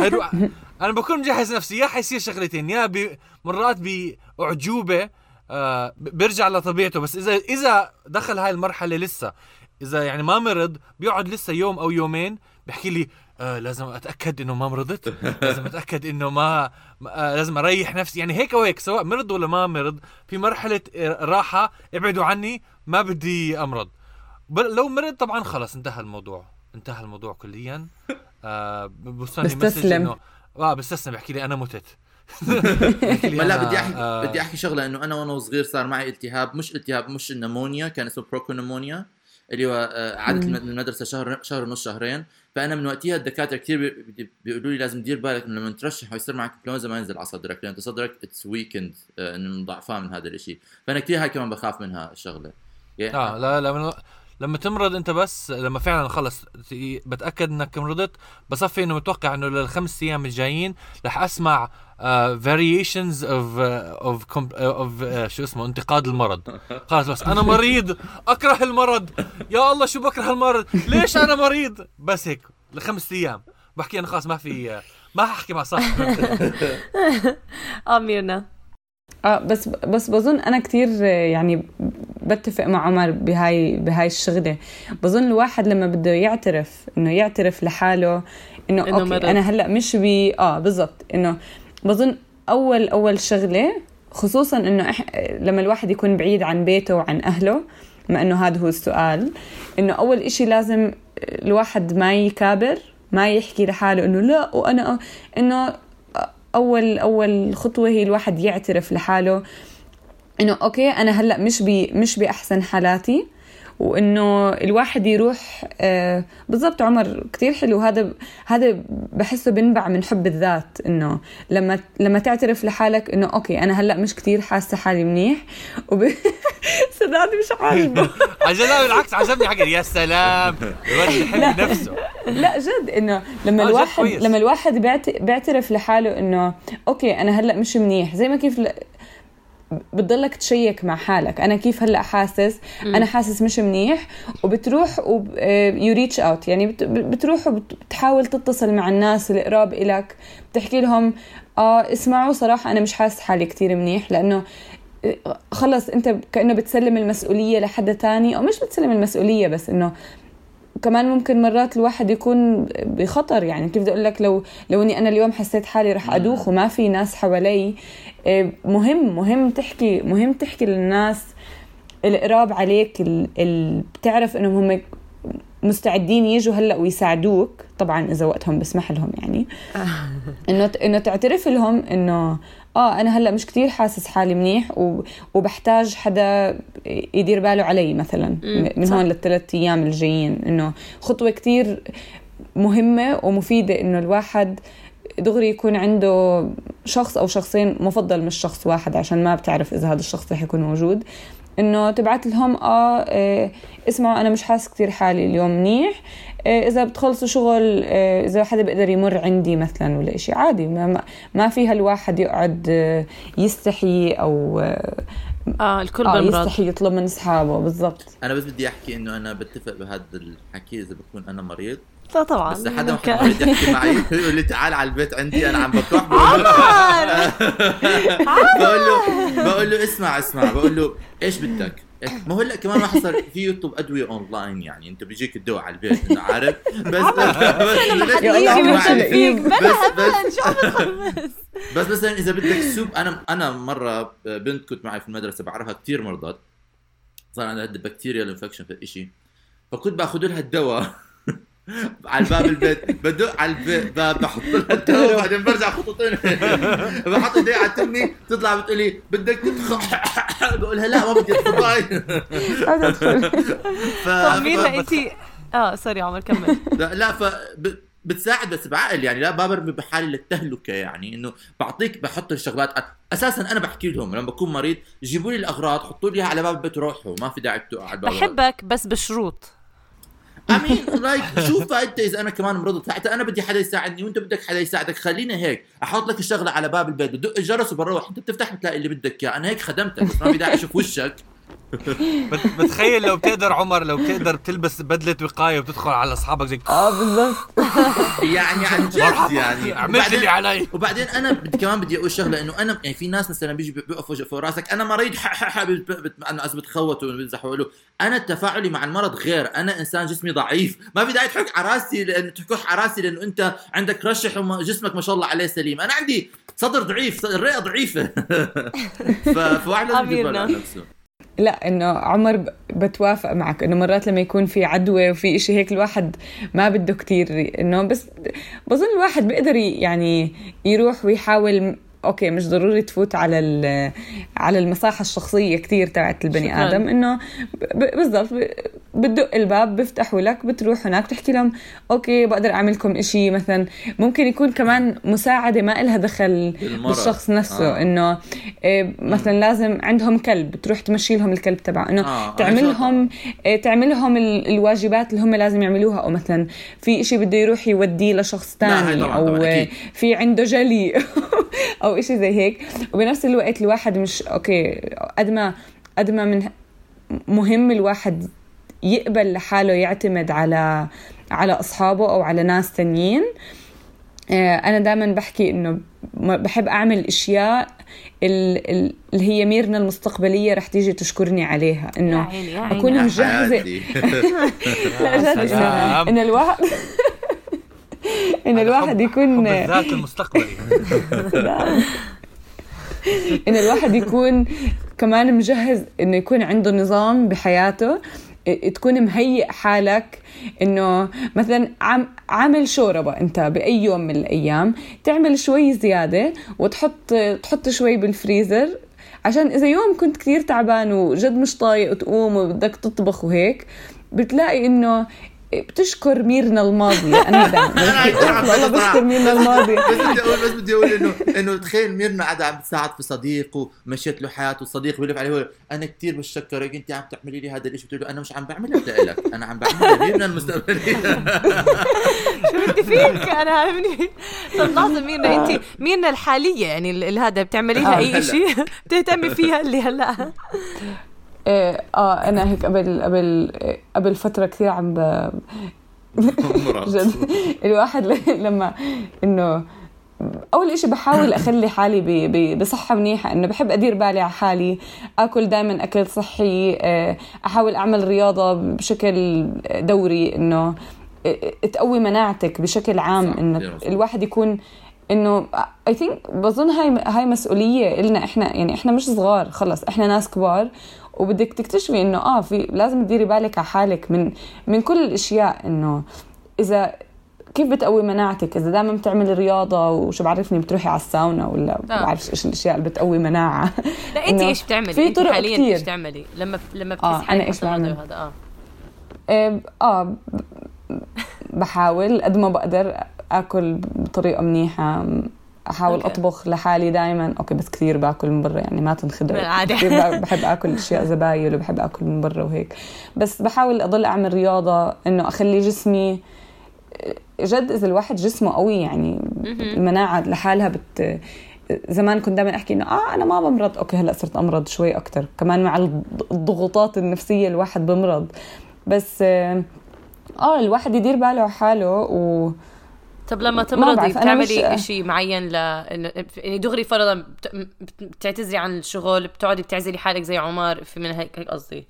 حيروح. أنا بكون مجهز نفسي يا حيصير شغلتين يا مرات بأعجوبة آه بيرجع لطبيعته. بس اذا إذا دخل هاي المرحلة لسه إذا يعني ما مرض بيقعد لسه يوم أو يومين بحكي لي آه لازم أتأكد إنه ما مرضت لازم أتأكد إنه ما آه لازم أريح نفسي. يعني هيك أو هيك سواء مرض ولا ما مرض في مرحلة راحة ابعدوا عني ما بدي أمرض. لو مرض طبعا خلص انتهى الموضوع انتهى الموضوع كليا. آه بستسلم. آه بستسلم بحكي لي أنا متت. ما لا بدي احكي آه، بدي أحكي شغلة إنه أنا وأنا صغير صار معي التهاب مش التهاب مش ال pneumonia كان اسمه bronchopneumonia اللي هو آه،. الم- المدرسة شهر شهر ونص شهرين. فأنا من وقتها الدكاترة كثير بي- بي- بيقولوا لي لازم تدير بالك إنه لما ترشح ويصير معك انفلونزا ما ينزل على صدرك لأن صدرك it's weakened إنه ضعفان من هذا الشيء فأنا كثير هاي كمان بخاف منها الشغلة. يعني آه لا لا من- لما تمرض أنت بس لما فعلا خلص بتأكد إنك مرضت بصفي إنه متوقع إنه للخمس أيام الجايين رح أسمع variations of of of شو اسمه انتقاد المرض. خلص بس أنا مريض أكره المرض. يا الله شو بكره المرض؟ ليش أنا مريض؟ بس هيك لخمس أيام. بحكي أنا خلاص ما في آه، ما ححكي مع صاحبي. آه ميرنا. آه بس بس بظن أنا كثير يعني بتفق مع عمر بهاي بهاي الشغلة. بظن الواحد لما بده يعترف إنه يعترف لحاله إنه إنه okay مرض. أنا هلأ مش بي آه بالضبط إنه بظن اول أول شغلة خصوصا إنه إح... لما الواحد يكون بعيد عن بيته وعن أهله ما إنه هذا هو السؤال إنه أول إشي لازم الواحد ما يكابر ما يحكي لحاله إنه لا وأنا إنه اول أول خطوة هي الواحد يعترف لحاله إنه okay أنا هلأ مش بي مش بأحسن حالاتي وإنه الواحد يروح آه بالضبط عمر كتير حلو هذا هذا بحسه بنبع من حب الذات إنه لما لما تعترف لحالك إنه okay أنا هلأ مش كتير حاسة حالي منيح وب... سداد مش عاجبه عجل لا بالعكس عجبني حكي يا سلام الولد يحب نفسه لا جد إنه لما آه، الواحد. لما الواحد بيعت- بيعترف لحاله إنه okay أنا هلأ مش منيح زي ما كيف. بتضلك check مع حالك. أنا كيف هلأ حاسس؟ أنا حاسس مش منيح وبتروح you reach out يعني بت- بتروح وبتحاول تتصل مع الناس القراب إلك. بتحكي لهم آه اسمعوا صراحة أنا مش حاسس حالي كتير منيح لأنه آه، خلص أنت كأنه بتسلم المسؤولية لحدا تاني أو مش بتسلم المسؤولية بس إنه كمان ممكن مرات الواحد يكون بخطر يعني كيف بدي أقول لك لو لو إني أنا اليوم حسيت حالي رح أدوخ وما في ناس حوالي إيه، مهم مهم تحكي مهم تحكي للناس القراب عليك اللي بتعرف إنهم هم مستعدين يجوا هلأ ويساعدوك طبعا إذا وقتهم بسمح لهم يعني. إنه إنه تعترف لهم إنه آه أنا هلأ مش كتير حاسس حالي منيح وبحتاج حدا يدير باله علي مثلا من صح. هون للثلاث أيام الجايين إنه خطوة كتير مهمة ومفيدة إنه الواحد دغري يكون عنده شخص أو شخصين مفضل مش شخص واحد عشان ما بتعرف إذا هذا الشخص رح يكون موجود إنه تبعت لهم آه إيه، اسمعوا أنا مش حاسس كتير حالي اليوم منيح إذا بتخلصوا شغل إيه، إذا حدا بيقدر يمر عندي مثلا ولا إشي عادي ما, ما- ما فيها الواحد يقعد آه، يستحي أو آه الكل آه بمرض يستحي يطلب من أصحابه بالضبط. أنا بس بدي أحكي إنه أنا بتفق بهذا الحكي إذا بكون أنا مريض. لا طبعا. بس حدا مريض يحكي معي يقول لي تعال على البيت عندي أنا عم بكح. بقول له بقول له بقول له اسمع اسمع. بقول له إيش بدك؟ ما هو هلا كمان واحد صار في يطلب أدوية أونلاين يعني. أنت بيجيك الدواء على البيت إنه عارف؟ بس بس. بلا بس- تخربص بس مثلا إذا بدك soup أنا أنا مرة بنت كنت معي في المدرسة بعرفها كثير مرضت. صار عندها bacterial infection في الإشي. فكنت باخذ لها الدواء. على باب البيت. بدق على الباب بحط لها الدواء بعدين برجع خطوتين بحط إيدي على تمي تطلع بتقول لي بدك تدخل بقول لها لا ما بدي ادخل أدخل. ف... طب مين ف- انت آه sorry عمر كمل. لا, لا ف بتساعد بس بعقل يعني. لا ما برمي بحالي للتهلكة يعني. إنه بعطيك بحط الشغلات. أساسا أنا بحكي لهم لما بكون مريض جيبوا لي الأغراض حطوا لي على باب البيت وروحوا. ما في داعي الباب. بحبك بس بشروط. I mean like شوف انت اذا أنا كمان مرضت. ساعتها أنا بدي حدا يساعدني وأنت بدك حدا يساعدك. خلينا هيك. أحط لك الشغلة على باب البيت. بدق الجرس وبروح. أنت بتفتح بتلاقي اللي بدك إياه. أنا هيك خدمتك. بس ما داعي أشوف وشك. بتخيل لو بتقدر عمر لو بتقدر بتلبس بدلة وقاية وبتدخل على أصحابك زي آه بالضبط. يعني عن جد يعني. عملت اللي علي. وبعدين أنا بدي كمان بدي أقول شغلة إنه أنا يعني في ناس مثلا بيجي بيقفوا فوق راسك. أنا مريض أنا بت- بتخوتوا وبيمزحوا له أنا تفاعلي مع المرض غير. أنا إنسان جسمي ضعيف. ما في داعي تحك على راسي لأنه تحكوح على راسي لأنه أنت عندك رشح وجسمك ما شاء الله عليه سليم. أنا عندي صدر ضعيف الرئه ضعيفة. فواحد لازم على نفسه. لا إنه عمر بتوافق معك إنه مرات لما يكون في عدوى وفي إشي هيك الواحد ما بده كتير إنه بس بظن الواحد بيقدر يعني يروح ويحاول okay مش ضروري تفوت على على المساحة الشخصية كتير تبعت البني شكراً. آدم إنه بالضبط بتدق الباب بيفتحوا لك بتروح هناك بتحكي لهم okay بقدر أعمل لكم إشي مثلا ممكن يكون كمان مساعدة ما إلها دخل بالمرض. بالشخص نفسه آه. إنه إيه، مثلا لازم عندهم كلب تروح تمشي لهم الكلب تبعه إنه آه، تعمل لهم إيه، تعمل لهم ال- الواجبات اللي هم لازم يعملوها أو مثلا في إشي بده يروح يوديه لشخص طبعاً، أو طبعاً،. في عنده جلي أو إشي زي هيك وبنفس الوقت الواحد مش أوكي قد ما قد ما من مهم الواحد يقبل لحاله يعتمد على على أصحابه أو على ناس تانيين. آه، أنا دائما بحكي إنه بحب أعمل اشياء ال- ال- اللي هي ميرنا المستقبلية رح تيجي تشكرني عليها. يا انه عيني يا عيني. أكون حياتي. لا جد إن الواحد إن الواحد يكون حب الذات المستقبلي إن الواحد يكون كمان مجهز إنه يكون عنده نظام بحياته. تكون مهيئ حالك إنه مثلا عامل شوربة أنت بأي يوم من الأيام تعمل شوي زيادة وتحط تحط شوي بالفريزر عشان إذا يوم كنت كثير تعبان وجد مش طايق تقوم وبدك تطبخ وهيك بتلاقي إنه بتشكر ميرنا الماضيه أنا دائما والله بشكر ميرنا الماضيه بس بدي أقول بس بدي أقول انه إنه تخيل ميرنا قاعدة عم تساعد في صديق ومشيت له حياته صديق بيلف عليه أنا كثير بتشكرك أنت عم تعملي لي هذا الشيء بتقول له أنا مش عم بعملها لك أنا عم بعملها لميرنا المستقبلية. شو بدي فيك؟ أنا هامني طب لحظه ميرنا أنت ميرنا الحالية يعني هذا بتعملي لها آه، أي هلأ. شيء بتهتمي فيها اللي هلا. إيه، آه أنا هيك قبل قبل قبل فترة كثير عم. جد الواحد لما إنه أول إشي بحاول أخلي حالي ب- ب- بصحة منيحة إنه بحب أدير بالي على حالي آكل دائما أكل صحي آه، أحاول أعمل رياضة بشكل دوري إنه تقوي مناعتك بشكل عام إنه. الواحد يكون إنه اي ثينك بظن هاي هاي مسؤولية إلنا إحنا يعني إحنا مش صغار خلص إحنا ناس كبار وبدك تكتشفي إنه آه في لازم تديري بالك على حالك من من كل الأشياء إنه إذا كيف بتقوي مناعتك إذا دائما بتعملي رياضة وشو بعرفني بتروحي على الساونا ولا آه. بعرفش إيش الأشياء اللي بتقوي مناعة لا أنت إيش بتعملي في طرق حاليا كتير. إيش تعملي لما لما آه، بتصحي أنا إيش مثلاً بعمل؟ هذا آه آه آه، بحاول قد ما بقدر آكل بطريقة منيحة أحاول أوكي. أطبخ لحالي دائما أوكي بس كثير باكل من برا يعني ما تنخدع عادي. كثير بحب آكل أشياء زبايل وبحب آكل من برا وهيك. بس بحاول أضل أعمل رياضة إنه أخلي جسمي جد إذا الواحد جسمه قوي يعني المناعة لحالها بت زمان كنت دائما أحكي إنه آه أنا ما بمرض. أوكي هلأ صرت أمرض شوي أكثر كمان مع الض- الضغوطات النفسية الواحد بمرض. بس آه آه، الواحد يدير باله على حاله و طب لما ما تمرضي أنا مش- بتعملي شيء معين ل يعني دغري فرضا بت- بتعتذري عن الشغل بتقعدي بتعزلي حالك زي عمر في من هيك قصدي.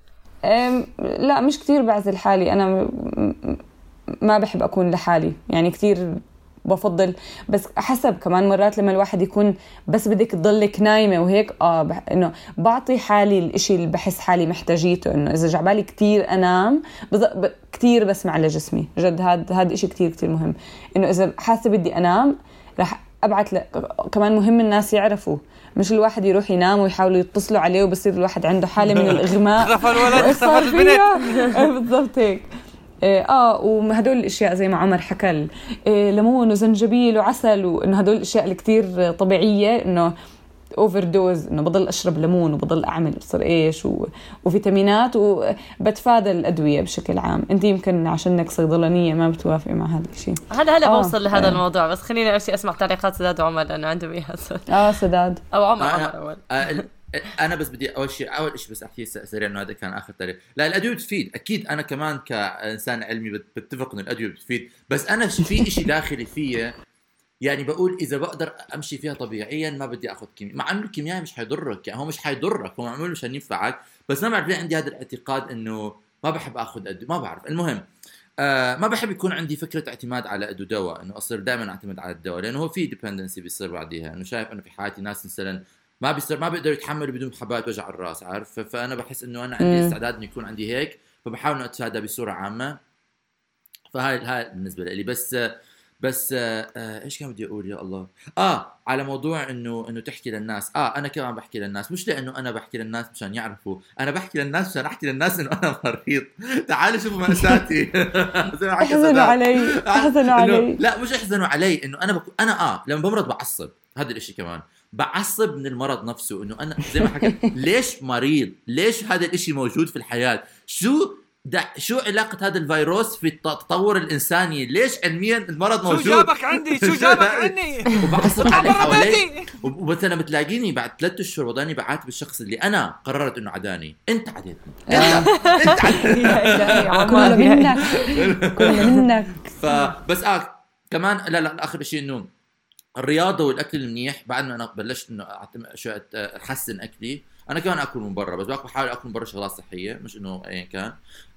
لا مش كتير بعزل حالي م- ما بحب أكون لحالي يعني كتير بفضل. بس حسب كمان مرات لما الواحد يكون بس بدك تضلك نايمة وهيك آه بح إنه بعطي حالي الإشي اللي بحس حالي محتاجيته إنه إذا جعبالي كتير أنام بز... ب... كتير بسمع لجسمي. جد هاد هاد إشي كتير كتير مهم. إنه إذا حاسة بدي أنام رح ابعت ل... كمان مهم الناس يعرفوا. مش الواحد يروح ينام ويحاولوا يتصلوا عليه وبصير الواحد عنده حالة من الإغماء اختفى الولد اختفت البنت. بالضبط هيك. آه وهدول الأشياء زي ما عمر حكى إيه ليمون وزنجبيل وعسل وإنه هدول الأشياء اللي كتير طبيعية إنه overdose إنه بضل أشرب ليمون وبضل أعمل بصير إيش و... وفيتامينات وبتفادى الأدوية بشكل عام. أنت يمكن عشانك صيدلانية ما بتوافقي مع هذا الشيء. هلا هلا آه، بوصل لهذا آه. الموضوع بس خليني أول شيء أسمع تعليقات سداد وعمر لأنه عندهم اياها آه سداد. أو عمر أنا- عمر أول. آه، أنا بس بدي أول شيء أول شيء بس احكي سريع إنه هذا كان آخر تعليق لا الأدوية بتفيد. أكيد أنا كمان كإنسان علمي بت- بتفق إنه الأدوية بتفيد. بس أنا في شيء داخلي فيا يعني بقول إذا بقدر أمشي فيها طبيعيا ما بدي آخذ كيمياء. مع إنه الكيميائي مش حيضرك يعني هو مش حيضرك هو معمول مشان ينفعك. بس ما بعرف ليه عندي هذا الاعتقاد إنه ما بحب آخذ ادويه ما بعرف. المهم آه ما بحب يكون عندي فكرة اعتماد على أدو دواء إنه أصير دائما اعتمد على الدواء لأنه هو في ديبندنسي بيصير بعديها. إنه شايف إنه في حياتي ناس مثلا ما بيصير ما بيقدروا يتحملوا بدون حبات وجع الرأس عارف؟ فأنا بحس إنه أنا عندي. استعداد إنه يكون عندي هيك فبحاول إنه اتفادى بصورة عامة. فهاي هاي بالنسبة لي. بس بس آه آه إيش كان بدي أقول؟ يا الله. آه على موضوع انه إنه تحكي للناس. آه أنا كمان بحكي للناس. مش لأنه أنا بحكي للناس مشان يعرفوا. أنا بحكي للناس مشان أحكي للناس إنه أنا مريض. تعالوا شوفوا مأساتي زي ما حكى احزنوا. علي. احزنوا إنه- علي. لا مش احزنوا علي إنه أنا بكون أنا آه لما بمرض بعصب. هذا الإشي كمان. بعصب من المرض نفسه إنه أنا زي ما حكيت ليش مريض؟ ليش هذا الإشي موجود في الحياة؟ شو دع شو علاقة هذا الفيروس في الت- التطور الإنساني؟ ليش علميا المرض شو موجود؟ جابك عندي؟ شو جابك عني وبعصب على حوالي ومثلا بتلاقيني بعد ثلاث أشهر بضلني بعاتب الشخص اللي أنا قررت إنه عداني، أنت عديتني، آه. أنت انت عديتني يا منك. كلنا منك فبس آه كمان لا لا آخر شيء إنه الرياضة والأكل المنيح بعد ما أنا بلشت إنه أحسن أكلي أنا كمان آكل من برا بس باكل بحاول آكل من برا شغلات صحية مش إنه ايا كان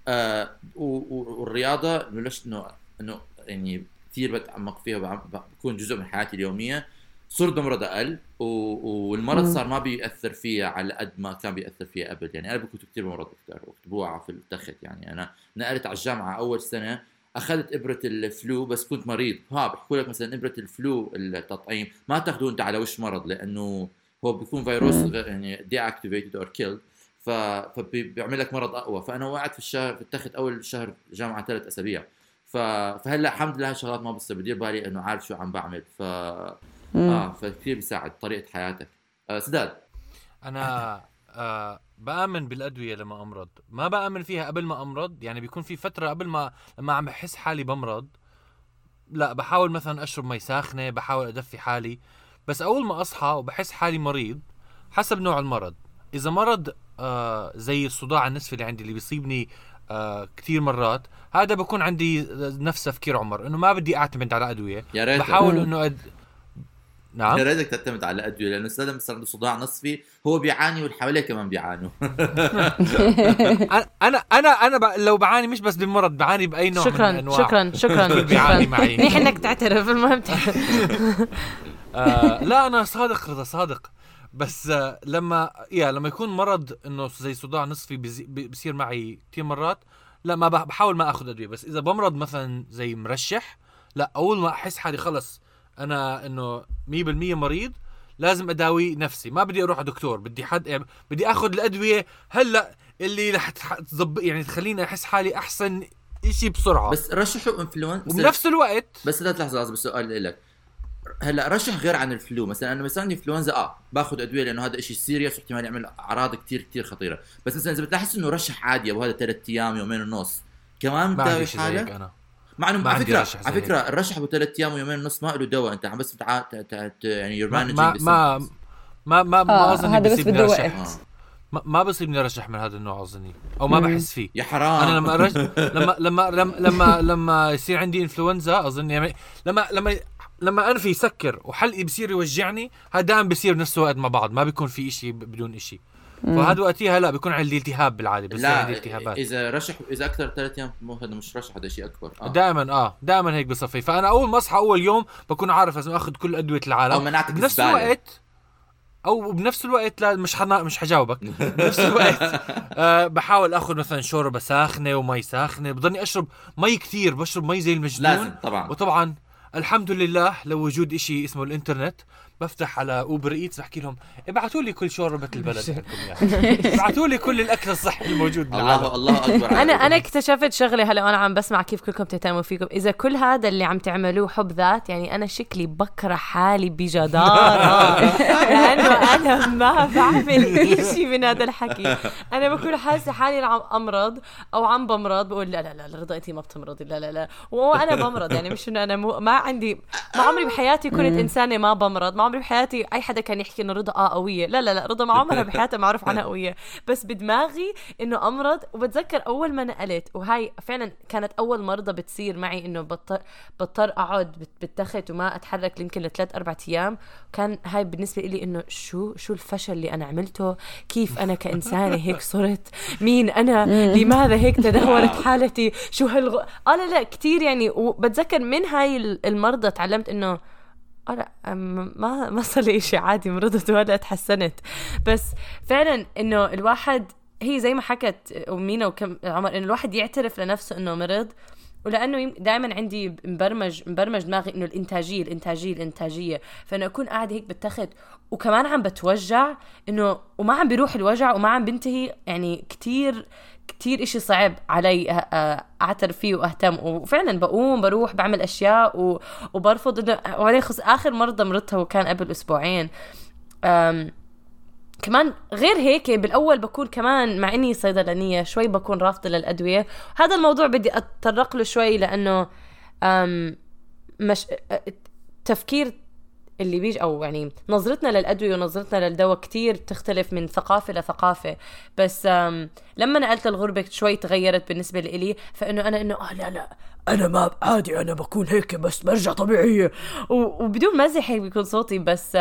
آه والرياضة بلشت انه إنه يعني كثير بتعمق فيها بكون جزء من حياتي اليومية صرت بمرض أقل. والمرض. صار ما بيأثر فيها على قد ما كان بيأثر فيها قبل يعني أنا كنت كثير بمرض أكثر وكتبوها في التخت يعني أنا نقلت على الجامعة أول سنة أخذت إبرة الفلو بس كنت مريض. ها بحكوا لك مثلا إبرة الفلو التطعيم ما تاخذوه انت على وش مرض لأنه هو بيكون فيروس يعني deactivated or killed. فبيعمل لك مرض أقوى. فأنا وقعت في الشهر اتخذت أول شهر جامعة ثلاث أسابيع. فهلأ الحمد لله هالشغلات ما بصير بدير بالي إنه عارف شو عم بعمل. ف آه فكثير بيساعد طريقة حياتك. آه سداد. أنا آه بآمن بالأدوية لما أمرض. ما بآمن فيها قبل ما أمرض يعني بيكون في فترة قبل ما لما عم بحس حالي بمرض. لا بحاول مثلا أشرب مي ساخنة بحاول أدفي حالي. بس أول ما أصحى وبحس حالي مريض حسب نوع المرض. إذا مرض آه زي الصداع النصفي اللي عندي اللي بيصيبني آه كثير مرات هذا بكون عندي نفس تفكير عمر إنه ما بدي أعتمد على أدوية. يا ريت. بحاول إنه أد... نعم. يا ريتك تعتمد على الادويه لأنه سداد صار عنده صداع نصفي هو بيعاني واللي حواليه كمان بيعانوا. أنا أنا أنا ب... لو بعاني مش بس بالمرض بعاني بأي نوع من شكرا انواع شكرا شكرا. بيعاني شكرا معي. منيح إنك تعترف المهم تعترف. آه لا أنا صادق رضا صادق. بس آه لما يا لما يكون مرض إنه زي صداع نصفي بزي... بصير معي كثير مرات لا ما بح- بحاول ما آخذ أدوية. بس إذا بمرض مثلا زي مرشح لا أول ما أحس حالي خلص أنا إنه 100% مريض لازم أداوي نفسي. ما بدي أروح على دكتور بدي حد يعني بدي آخذ الأدوية. هلأ اللي رح تح- تظب يعني تخليني أحس حالي أحسن شيء بسرعة. بس رشحوا انفلونزا وبنفس الوقت بس لا تلحظه لحظه بس سؤال لك. هلأ رشح غير عن ال flu. مثلا أنا مثلا عندي انفلونزا آه باخذ أدوية لأنه هذا شيء serious واحتمال يعمل أعراض كتير كتير خطيرة. بس مثلا إذا بتحس إنه رشح عادي أبو هذا ثلاث أيام يومين ونص كمان ما بتداوي حالك؟ أنا. مع إنه ما على فكرة على فكرة الرشح أبو ثلاث أيام ويومين ونص ما له دواء أنت عم بس تع... تع... تع... تع... يعني you're ما managing ما ما ما ما, ما آه أظن هذا بس بده رشح وقت ما, ما بصيبني رشح من هذا النوع أظني أو ما بحس فيه. يا حرام. أنا لما رش... لما لما لما لما لما يصير عندي انفلونزا أظن يعني لما لما لما أنفي يسكر وحلقي بصير يوجعني هذا دائما بصير بنفس الوقت مع بعض ما بيكون في إشي بدون إشي. فهذا وقتها لا بيكون عندي التهاب بالعادة بصير عندي لا التهابات إذا رشح إذا أكثر ثلاث أيام مو هذا مش رشح هذا شيء أكبر. آه. دائما آه دائما هيك بصفي. فأنا أول ما أصحى أول يوم بكون عارف لازم أخذ كل أدوية العالم. أو مناعتك بنفس. الوقت أو بنفس الوقت لا مش حنا مش حجاوبك. بنفس الوقت آه بحاول آخذ مثلا شوربة ساخنة ومي ساخنة. بضلني أشرب مي كثير بشرب مي زي المجنون. لازم طبعا. وطبعا الحمد لله لوجود إشي اسمه الإنترنت. بفتح على Uber Eats بحكي لهم ابعتوا لي كل شوربه البلد بدكم اياها ابعتوا لي كل الأكل الصحي الموجود بالعالم. الله الله أكبر أنا. أنا اكتشفت شغله هلا وأنا عم بسمع كيف كلكم تهتموا فيكم. إذا كل هذا اللي عم تعملوه حب ذات يعني أنا شكلي بكره حالي بجدارة. لأنه أنا ما بعمل إشي من هذا الحكي. أنا بكون حاسة حالي عم أمرض أو عم بمرض بقول لا لا لا لا، رضا انت ما بتمرضي لا لا لا. وأنا بمرض يعني مش إنه أنا مو ما عندي ما عمري بحياتي كنت إنسانة ما بمرض. ما عمري بحياتي أي حدا كان يحكي إنه رضا آه قوية. لا لا لا رضا ما عمرها بحياتها معروف عنها قوية. بس بدماغي إنه أمرض. وبتذكر أول ما نقلت وهاي فعلا كانت أول مرضى بتصير معي إنه بضطر بضطر أقعد بالتخت وما أتحرك يمكن لثلاث أربع أيام. كان هاي بالنسبة لي إنه شو شو الفشل اللي أنا عملته؟ كيف أنا كإنسانة هيك صرت؟ مين أنا؟ لماذا هيك تدهورت حالتي؟ شو هالغ؟ آه لا لا كثير يعني. وبتذكر من هاي ال- المرضى تعلمت إنه آه لا ما ما صار لي شيء عادي مرضت وهلا تحسنت. بس فعلا إنه الواحد هي زي ما حكت أمينة وكم عمر إنه الواحد يعترف لنفسه إنه مرض ولأنه دائما عندي مبرمج مبرمج دماغي إنه الإنتاجية الإنتاجية الإنتاجية. فإنه أكون قاعدة هيك بالتخت وكمان عم بتوجع إنه وما عم بيروح الوجع وما عم بنتهي يعني كتير كتير إشي صعب علي أ- أ- اعترف فيه وأهتم. وفعلا بقوم بروح بعمل أشياء و... وبرفض إنه وبعدين خص آخر مرضى مرضتها وكان قبل أسبوعين. أم... كمان غير هيك بالأول بكون كمان مع إني صيدلانية شوي بكون رافضة للأدوية. هذا الموضوع بدي أتطرق له شوي لأنه مش تفكير اللي بيجي أو يعني نظرتنا للأدوية ونظرتنا للدواء كتير تختلف من ثقافة لثقافه بس لما نقلت الغربة شوي تغيرت بالنسبة لإلي فإنه أنا إنه آه لا لا أنا ما عادي أنا بكون هيك بس برجع طبيعية. وبدون مزح هيك بيكون صوتي بس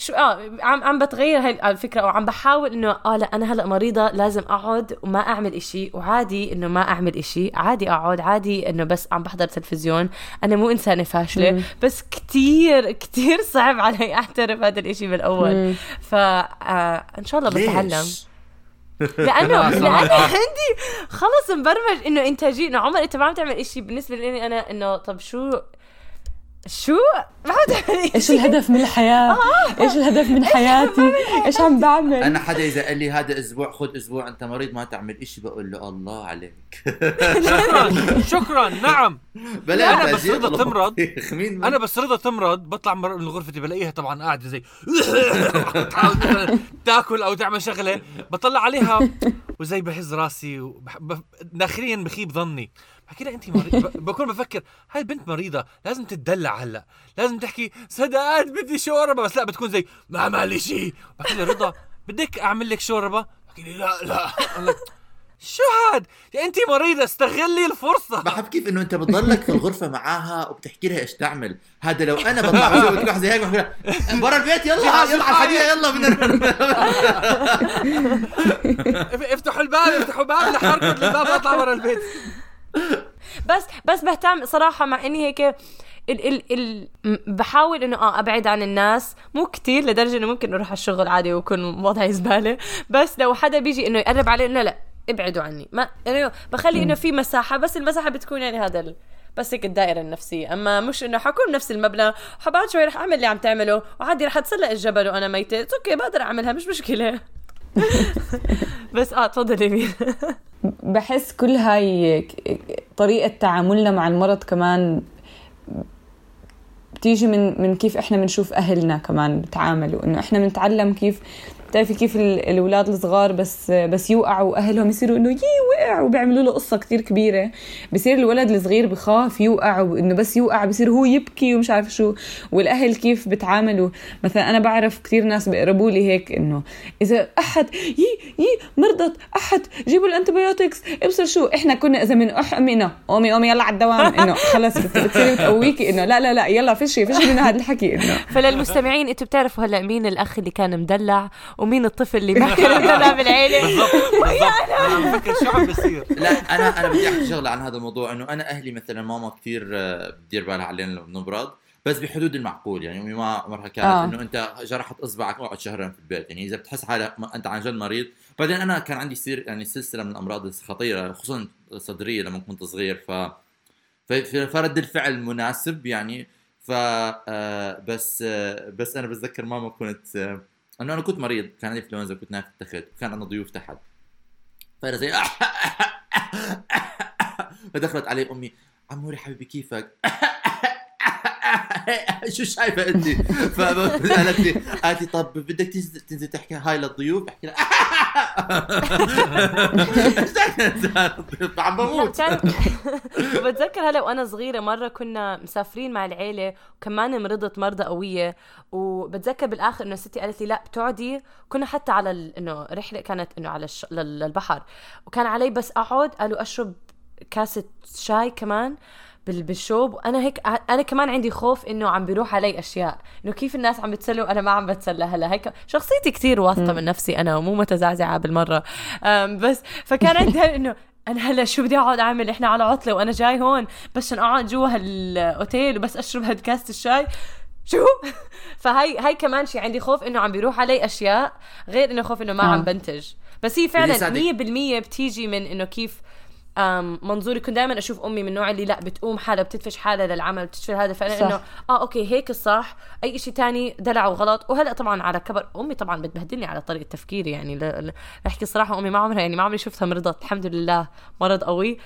شو آه عم عم بتغير هاي الفكرة وعم بحاول إنه آه لا أنا هلأ مريضة لازم أقعد وما أعمل إشي وعادي إنه ما أعمل إشي عادي أقعد عادي إنه بس عم بحضر تلفزيون. أنا مو إنسانة فاشلة بس كتير كتير صعب علي أعترف هذا الإشي بالأول. ف آه إن شاء الله بتعلم. ليش؟ لأنه لأنه عندي خلص مبرمج إنه إنتاجية إنه عمر انت ما عم تعمل إشي؟ بالنسبة لي أنا إنه طب شو شو؟ ما إيش الهدف من الحياة؟ إيش الهدف من حياتي؟ إيش عم بعمل؟ أنا حدا إذا قال لي هذا أسبوع خذ أسبوع أنت مريض ما تعمل إشي بقول له الله عليك. شكرا شكرا نعم. بلا أنا أنت بس رضا. تمرض. أنا بس رضا تمرض بطلع من غرفتي بلاقيها طبعا قاعدة زي تاكل أو تعمل شغلة. بطلع عليها وزي بهز راسي وبح... بف... داخليا بخيب ظني. بحكي لها انت مريض ب... بكون بفكر هاي البنت مريضة لازم تتدلع هلأ لازم تحكي سداد بدي شوربة بس لأ بتكون زي ما عمل شيء بحكي لها رضا بدك أعمل لك شوربة؟ بحكي لي لا. لا شو هاد؟ انت مريضة استغلي الفرصة. بحب كيف إنه أنت بتضلك في الغرفة معاها وبتحكي لها إيش تعمل. هذا لو أنا بطلع بسوي هيك بحكي لها برا البيت يلا يلا على الحديقه يلا بدنا اف- افتحوا الباب افتحوا الباب رح اركض للباب واطلع برا البيت. بس بس بهتم صراحة مع إني هيك ال ال ال بحاول إنه آه أبعد عن الناس. مو كتير لدرجة إنه ممكن أروح على الشغل عادي ويكون وضعي زبالة. بس لو حدا بيجي إنه يقرب علي إنه لا ابعدوا عني. ما يعني بخلي إنه في مساحة. بس المساحة بتكون يعني هذا ال... بس هيك الدائرة النفسية. أما مش إنه حكون بنفس المبنى وبعد شوي رح أعمل اللي عم تعمله. وعادي رح أتسلق الجبل وأنا ميتة. أوكي بقدر أعملها مش مشكلة. بس آه تفضلي. بحس كل هاي طريقة تعاملنا مع المرض كمان بتيجي من من كيف إحنا بنشوف أهلنا كمان بتعاملوا إنه إحنا بنتعلم كيف بتعرفي كيف ال- الأولاد الصغار بس بس يوقعوا اهلهم يصيروا إنه يي وقع وبيعملوا له قصة كتير كبيرة. بصير الولد الصغير بخاف يوقع وإنه بس يوقع بصير هو يبكي ومش عارف شو. والأهل كيف بتعاملوا؟ مثلا أنا بعرف كتير ناس بيقربوا لي هيك إنه إذا أحد يي يي مرضت أحد جيبوا الانتبيوتكس ابصر شو إحنا كنا إذا من اح امنا قومي قومي يلا على الدوام إنه خلص بت- بتصيري بتقويكي إنه لا لا لا يلا فشي فشي من هذا الحكي إنه. فللمستمعين أنتم بتعرفوا هلأ مين الأخ اللي كان مدلع؟ ومين الطفل اللي ما مدلع بالعيله بالضبط بالضبط. أنا. بفكر شو عم بيصير. لا أنا أنا بدي أحكي شغلة عن هذا الموضوع إنه أنا أهلي مثلا ماما كثير آه، بتدير بالها علينا لما بنمرض بس بحدود المعقول. يعني أمي ما عمرها كانت آه. إنه أنت جرحت أصبعك اقعد شهرين في البيت. يعني إذا بتحس حالك أنت عن جد مريض. بعدين أنا كان عندي سير يعني سلسلة من الأمراض الخطيرة خصوصا الصدريه لما كنت صغير. ف فرد الفعل مناسب يعني. ف آه، بس آه، بس أنا بتذكر ماما كنت انه أنا كنت مريض كان عندي انفلونزا كنت نايم في التخت وكان عندنا ضيوف تحت. فانا زي فدخلت علي أمي عموري حبيبي كيفك؟ شو شايفة انت؟ فقالت لي قالت طب بدك تنزل تحكي هاي للضيوف بحكي لها؟ عم بموت بتذكر هلا وأنا صغيرة مرة كنا مسافرين مع العيلة وكمان مرضت مرضى قوية وبتذكر بالآخر إنه ستي قالت لي لا بتقعدي كنا حتى على. إنه رحلة كانت إنه على الش... لل- للبحر وكان علي بس أقعد قالوا أشرب كاسة شاي كمان بال- بالشوب. وأنا هيك أنا كمان عندي خوف إنه عم بيروح علي أشياء. إنه كيف الناس عم بتسلى وأنا ما عم بتسلى هلا. هيك شخصيتي كتير واثقة من نفسي أنا ومو متزعزعة بالمرة. بس فكان عندي هال إنه أنا هلا شو بدي أقعد أعمل؟ إحنا على عطلة وأنا جاي هون. بس عشان اقعد جوا هالأوتيل وبس أشرب هاد كاسه الشاي. شو؟ فهي هاي كمان شيء عندي خوف إنه عم بيروح علي أشياء غير إنه خوف إنه ما آه. عم بنتج. بس هي فعلا سعدك. 100% بتيجي من إنه كيف منظوري كنت دائما أشوف أمي من النوع اللي لا بتقوم حالها بتدفش حالها للعمل بتشتغل هذا فأنا. إنه آه أوكي هيك الصح. أي شيء تاني دلع وغلط. وهلأ طبعا على كبر أمي طبعا بتبهدلني على طريقة تفكيري يعني ل- أحكي الصراحة أمي ما عمرها يعني ما عمري شفتها مرضت. الحمد لله مرض قوي.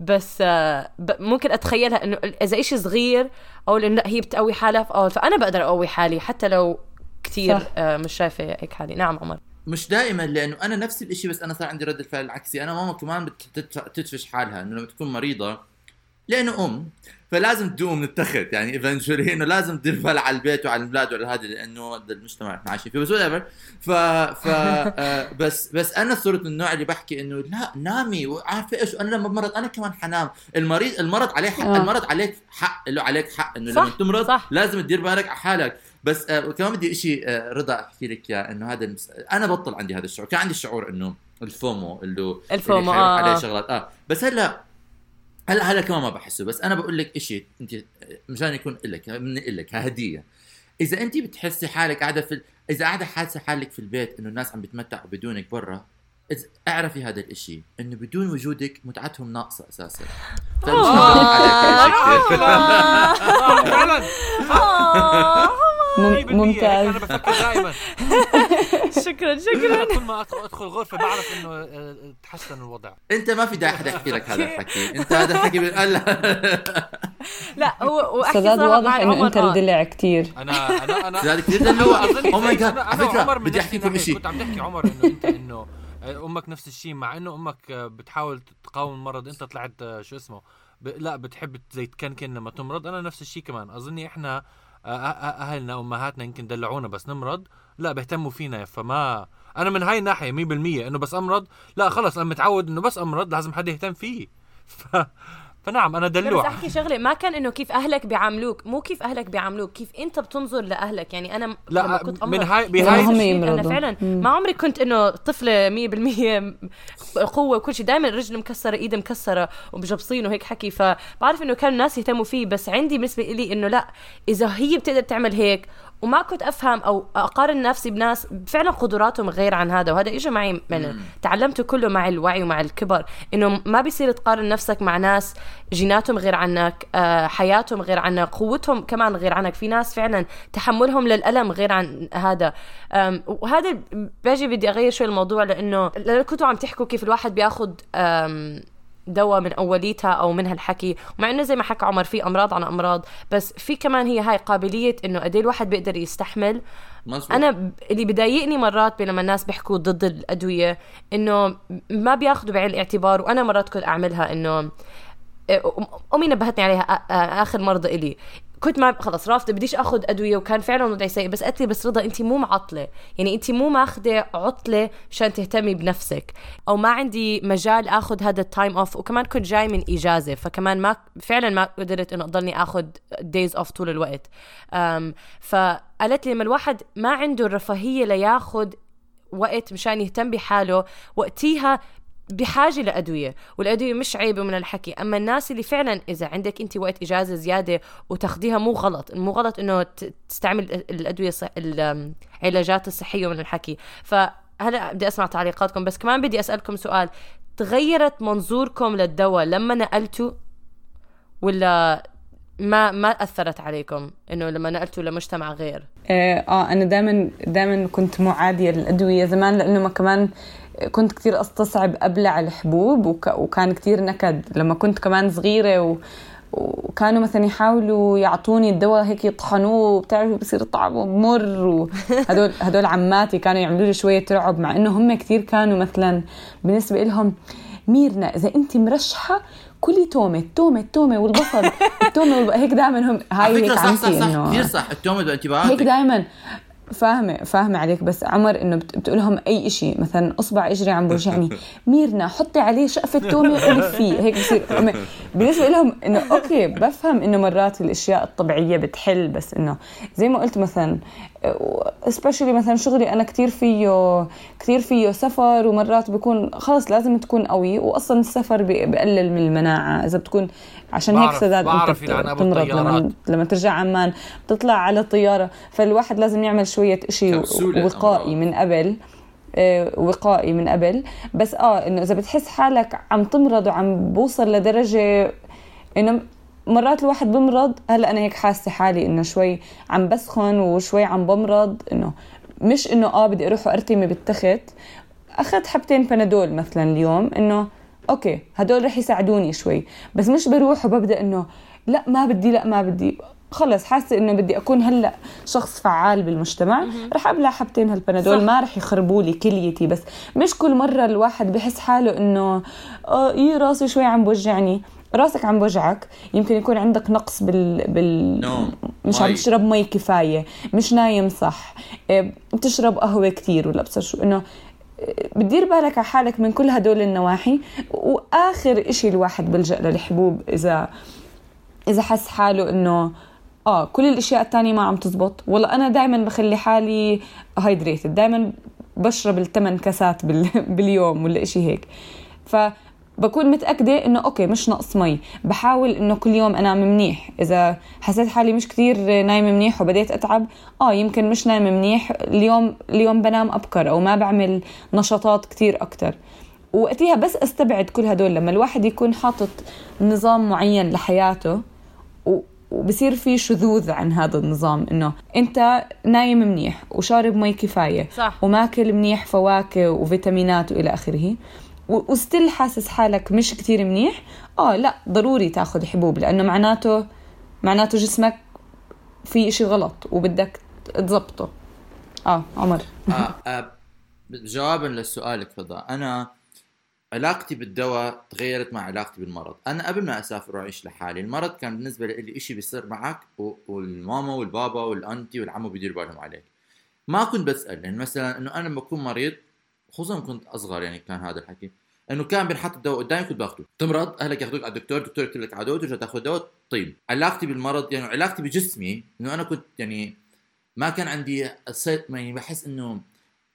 بس آه ممكن أتخيلها إنه إذا إشي صغير أو إنه لا هي بتقوي حالها آه، فأنا بقدر أقوي حالي حتى لو كثير. آه مش شايفة هيك حالي. نعم عمر. مش دائما لأنه أنا نفس الشيء بس أنا صار عندي رد الفعل العكسي. أنا ماما كمان بتدفع- تدفش حالها إنه لما تكون مريضة لأنه أم. فلازم تقوم من التخت يعني ايفنشولي إنه لازم تدير بالها على البيت وعلى الاولاد وعلى هذا لأنه المجتمع اللي عايشين فيه. بس whatever. ف ف آه، بس بس أنا صرت من النوع اللي بحكي إنه لا نامي. وعارفة إيش؟ أنا لما بمرض أنا كمان حنام. المريض المرض عليه حق آه. المرض عليك حق له عليك حق إنه لما تمرض صح. لازم تدير بالك على حالك. بس آه وكمان بدي شيء آه رضا أحكي لك إياه إنه هذا المس... أنا بطل عندي هذا الشعور كان عندي الشعور إنه الفومو اللي الفومو، اللي آه، عليه آه. شغلات آه. بس هلأ هلأ هلأ كمان ما بحسه بس أنا بقول لك شيء أنت مشان يكون لك من لك هدية. إذا أنت بتحسي حالك قاعدة في إذا قاعدة حاسة حالك في البيت إنه الناس عم بيتمتعوا بدونك برا إذ- اعرفي هذا الإشي إنه بدون وجودك متعتهم ناقصة أساسا. آه، فعلا. مم- 100% هيك ممتاز. أنا بفكر دائما شكرا شكرا. كل ما أدخل- أدخل غرفة بعرف إنه آه، تحسن الوضع. أنت ما في داعي حدا يحكي لك هذا الحكي أنت هذا الحكي بيقول لا هو واحكي سداد واضح إنه أنت آه. الدلع كتير. أنا أنا أنا سداد كثير دلوع أظن أو ماي أنا- جاد أنا على فكرة بدي أحكي لكم. شيء. كنت عم تحكي عمر إنه أنت إنه أمك نفس الشيء مع إنه أمك آه، بتحاول تقاوم المرض أنت طلعت آه، شو اسمه؟ ب... لا بتحب زي تكنكن لما تمرض. أنا نفس الشيء كمان. أظني إحنا آه، آه، آه، أهلنا أمهاتنا يمكن دلعونا بس نمرض. لا بيهتموا فينا فما أنا من هاي الناحية 100% إنه بس أمرض. لا خلص أنا متعود إنه بس أمرض لازم حدا يهتم فيي ف... فنعم أنا لا، بس دلوع أحكي شغلة ما كان إنه كيف أهلك بيعاملوك مو كيف أهلك بيعاملوك كيف أنت بتنظر لأهلك يعني أنا لا، لما كنت من هاي- بهاي أنا. فعلا. ما عمري كنت إنه طفلة 100% قوة وكل شيء دائما رجل مكسرة ايد مكسرة وبجبصين وهيك حكي فبعرف إنه كان الناس يهتموا فيه بس عندي بالنسبة لي إنه لا إذا هي بتقدر تعمل هيك وما كنت أفهم أو أقارن نفسي بناس فعلا قدراتهم غير عن هذا وهذا اجى معي من تعلمته كله مع الوعي ومع الكبر إنه ما بيصير تقارن نفسك مع ناس جيناتهم غير عنك آه، حياتهم غير عنك قوتهم كمان غير عنك. في ناس فعلا تحملهم للألم غير عن هذا. وهذا باجي بدي أغير شوي الموضوع لأنه لأنه كنتوا عم تحكوا كيف الواحد بياخذ دواء من أوليتها أو من هالحكي ومع إنه زي ما حكى عمر في أمراض عن أمراض بس في كمان هي هاي قابلية إنه قد إيه الواحد بيقدر يستحمل مزبوط. أنا اللي بضايقني مرات لما الناس بيحكوا ضد الأدوية إنه ما بياخذوا بعين الاعتبار وأنا مرات كنت أعملها إنه أمي نبهتني عليها آخر مرضة إلي كنت ما خلص رافضة بديش أخذ أدوية وكان فعلا وضعي سيء. بس قالت لي بس رضا انت مو معطلة. يعني انت مو ماخذه عطلة مشان تهتمي بنفسك. أو ما عندي مجال آخذ هذا ال time off وكمان كنت جاي من إجازة. فكمان ما فعلا ما قدرت إنه أضلني آخذ days off طول الوقت. فقالت لي لما الواحد ما عنده الرفاهية لياخذ وقت مشان يهتم بحاله وقتيها بحاجة لأدوية والأدوية مش عيبة من الحكي. أما الناس اللي فعلا إذا عندك أنت وقت إجازة زيادة وتاخديها مو غلط مو غلط إنه ت- تستعمل الأدوية الصح... العلاجات الصحية من الحكي. فهلا بدي أسمع تعليقاتكم بس كمان بدي أسألكم سؤال. تغيرت منظوركم للدواء لما نقلتوا ولا ما ما أثرت عليكم إنه لما نقلتوا لمجتمع غير؟ آه, آه أنا دائما دائما كنت معاديه للادويه زمان لأنه ما كمان كنت كتير أستصعب ابلع الحبوب وك وكان كتير نكد لما كنت كمان صغيرة و وكانوا مثلا يحاولوا يعطوني الدواء هيك يطحنوه وبتعرفوا بصير طعمه مر وهدول هدول عماتي كانوا يعملوا لي شوية رعب مع إنه هم كتير كانوا مثلا بالنسبة لهم ميرنا إذا انت مرشحة كلي تومة تومة تومة والبصل التومة والب... هيك دائما هم هاي هيك صح صح صح كثير صح التومة هيك بانتباهاتك دائما فاهمة فاهمة عليك بس عمر إنه بت- بتقول لهم أي إشي مثلا أصبع إجري عم بوجعني ميرنا حطي عليه شقفة تومة ولفيه هيك بصير. بالنسبة لهم إنه أوكي بفهم إنه مرات الأشياء الطبيعية بتحل بس إنه زي ما قلت مثلا سبيشلي مثلا شغلي أنا كتير فيه كتير فيه سفر ومرات بكون خلص لازم تكون قوي واصلا السفر بقلل من المناعة إذا بتكون عشان هيك بعرف- سداد بعرف أنت أبو بتمرض. لما لما ترجع عمان بتطلع على الطيارة فالواحد لازم يعمل شوية إشي كبسولة وقائي. من قبل آه، وقائي من قبل بس آه إنه إذا بتحس حالك عم تمرض وعم بوصل لدرجة إنه مرات الواحد بمرض هلأ أنا هيك حاسة حالي إنه شوي عم بسخن وشوي عم بمرض إنه مش إنه آه بدي أروح وأرتمي بالتخت. أخذت حبتين بنادول مثلا اليوم إنه أوكي هدول رح يساعدوني شوي. بس مش بروح وببدأ إنه لأ ما بدي لأ ما بدي. خلص حاسة إنه بدي أكون هلأ شخص فعال بالمجتمع. رح أبلع حبتين هالبنادول. ما رح يخربوا لي كليتي. بس مش كل مرة الواحد بحس حاله إنه آه إيه راسي شوي عم بوجعني. راسك عم بوجعك يمكن يكون عندك نقص بال بال نوم. مش عم. تشرب مي كفاية مش نايم صح إيه، بتشرب قهوة كتير ولا ابصر شو إنه إيه، بتدير بالك على حالك من كل هدول النواحي وآخر إشي الواحد بلجأ للحبوب إذا إذا حس حاله إنه آه كل الأشياء التانية ما عم تزبط والله أنا دائما بخلي حالي hydrated دائما بشرب الثمان كاسات بال... باليوم ولا إشي هيك ف بكون متأكدة إنه أوكي مش نقص مي. بحاول إنه كل يوم أنام منيح. إذا حسيت حالي مش كتير نايمة منيح وبديت أتعب آه يمكن مش نايمة منيح. اليوم اليوم بنام أبكر أو ما بعمل نشاطات كتير أكتر. وقتها بس أستبعد كل هدول. لما الواحد يكون حاطط نظام معين لحياته و- وبصير في شذوذ عن هذا النظام إنه أنت نايم منيح وشارب مي كفاية صح. وماكل منيح فواكه وفيتامينات وإلى آخره وستيل حاسس حالك مش كتير منيح آه لا ضروري تاخذ حبوب لأنه معناته معناته جسمك في إشي غلط وبدك تظبطه آه عمر. آه آه جوابا لسؤالك فضاء أنا علاقتي بالدواء تغيرت مع علاقتي بالمرض. أنا قبل ما أسافر وأعيش لحالي المرض كان بالنسبة لي إشي بيصير معك والماما والبابا والأنتي والعمو بيديروا بالهم عليك. ما كنت بسأل يعني مثلا إنه أنا لما بكون مريض خصوصا كنت أصغر يعني كان هذا الحكي. إنه كان بنحط الدواء قدامي كنت باخده. تمرض أهلك ياخذوك على الدكتور الدكتور يكتب لك دواء ترجع تاخذ دواء طيب. علاقتي بالمرض يعني علاقتي بجسمي إنه أنا كنت يعني ما كان عندي يعني بحس إنه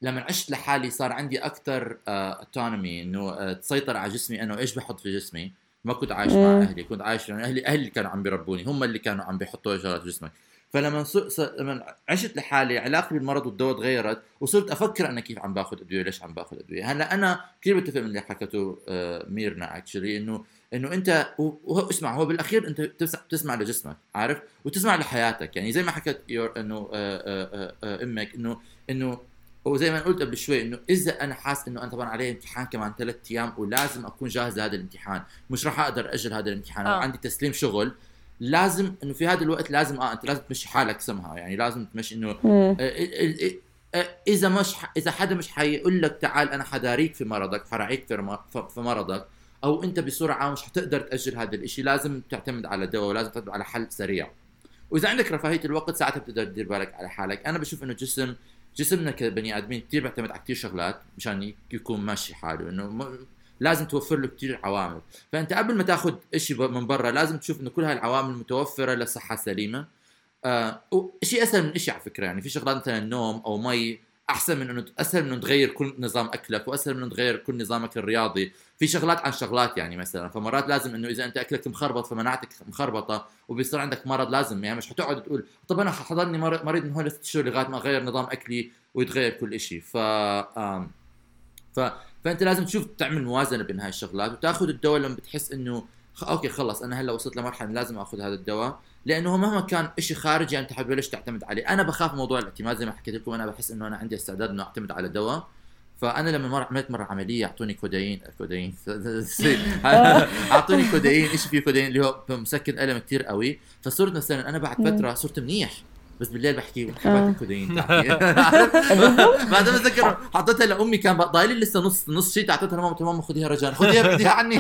لما عشت لحالي صار عندي أكثر autonomy إنه آه، تسيطر على جسمي أنا وايش بحط في جسمي؟ ما كنت عايش مع. أهلي كنت عايش يعني أهلي أهلي كانوا عم بيربوني هم اللي كانوا عم بيحطوا شغلات في جسمك. فلما. لما عشت لحالي علاقتي بالمرض والدواء تغيرت وصرت أفكر أنا كيف عم باخذ أدوية ليش عم باخذ أدوية هلأ أنا كثير بتفق من اللي حكته آه، ميرنا اكشلي إنه إنه أنت وهو اسمع هو بالأخير أنت بتسمع, لجسمك عارف وتسمع لحياتك يعني زي ما حكت يور إنه آه، آه، أمك إنه إنه وزي ما قلت قبل شوي إنه إذا أنا حاسس إنه أنا طبعا علي امتحان كمان ثلاث أيام ولازم أكون جاهز لهذا الامتحان مش راح أقدر أجل هذا الامتحان آه. عندي تسليم شغل لازم إنه في هذا الوقت لازم آه أنت لازم تمشي حالك سمها يعني لازم تمشي إنه. آه، آه، إذا مش إذا حدا مش حيقول لك تعال أنا حداريك في مرضك حراعيك في مرضك أو أنت عامة مش حتقدر تأجل هذا الإشي لازم تعتمد على دواء ولازم تعتمد على حل سريع وإذا عندك رفاهية الوقت ساعتها بتقدر تدير بالك على حالك أنا بشوف إنه الجسم جسمنا كبني آدمين كثير بيعتمد على كثير شغلات مشان يكون ماشي حاله إنه لازم توفر له كثير عوامل. فأنت قبل ما تاخذ شيء من برا لازم تشوف إنه كل هاي العوامل متوفرة لصحة سليمة. آه شيء أسهل من شيء على فكرة يعني في شغلات مثلا نوم أو مي أحسن من إنه أسهل من إنه تغير كل نظام أكلك وأسهل من إنه تغير كل نظامك الرياضي. في شغلات عن شغلات يعني مثلا فمرات لازم إنه إذا أنت أكلك مخربط فمناعتك مخربطة وبيصير عندك مرض لازم يعني مش حتقعد تقول طب أنا حضرني مر- مريض من هون لست شهور لغاية ما أغير نظام أكلي ويتغير كل شيء ف ف فأنت لازم تشوف تعمل موازنة بين هاي الشغلات وتأخذ الدواء لما بتحس إنه. أوكي خلص أنا هلأ وصلت لمرحلة لازم آخذ هذا الدواء لأنه مهما كان شيء خارجي أنت حتبلش تعتمد عليه. أنا بخاف موضوع الاعتماد زي ما حكيت لكم أنا بحس إنه أنا عندي استعداد إنه أعتمد على دواء. فأنا لما مر عملت مرة عملية اعطوني كودايين كودايين أعطوني كودايين شيء فيه كودايين اللي هو مسكن ألم كثير قوي. فصرت مثلا أنا بعد فترة صرت منيح. بس بالليل بحكي حبات الكودايين تاعتي بعد ما اتذكر حطيتها لأمي كان ضايل لي لسه نص نص شيء اعطيتها لماما ماما خذيها رجاء خذيها خذيها عني.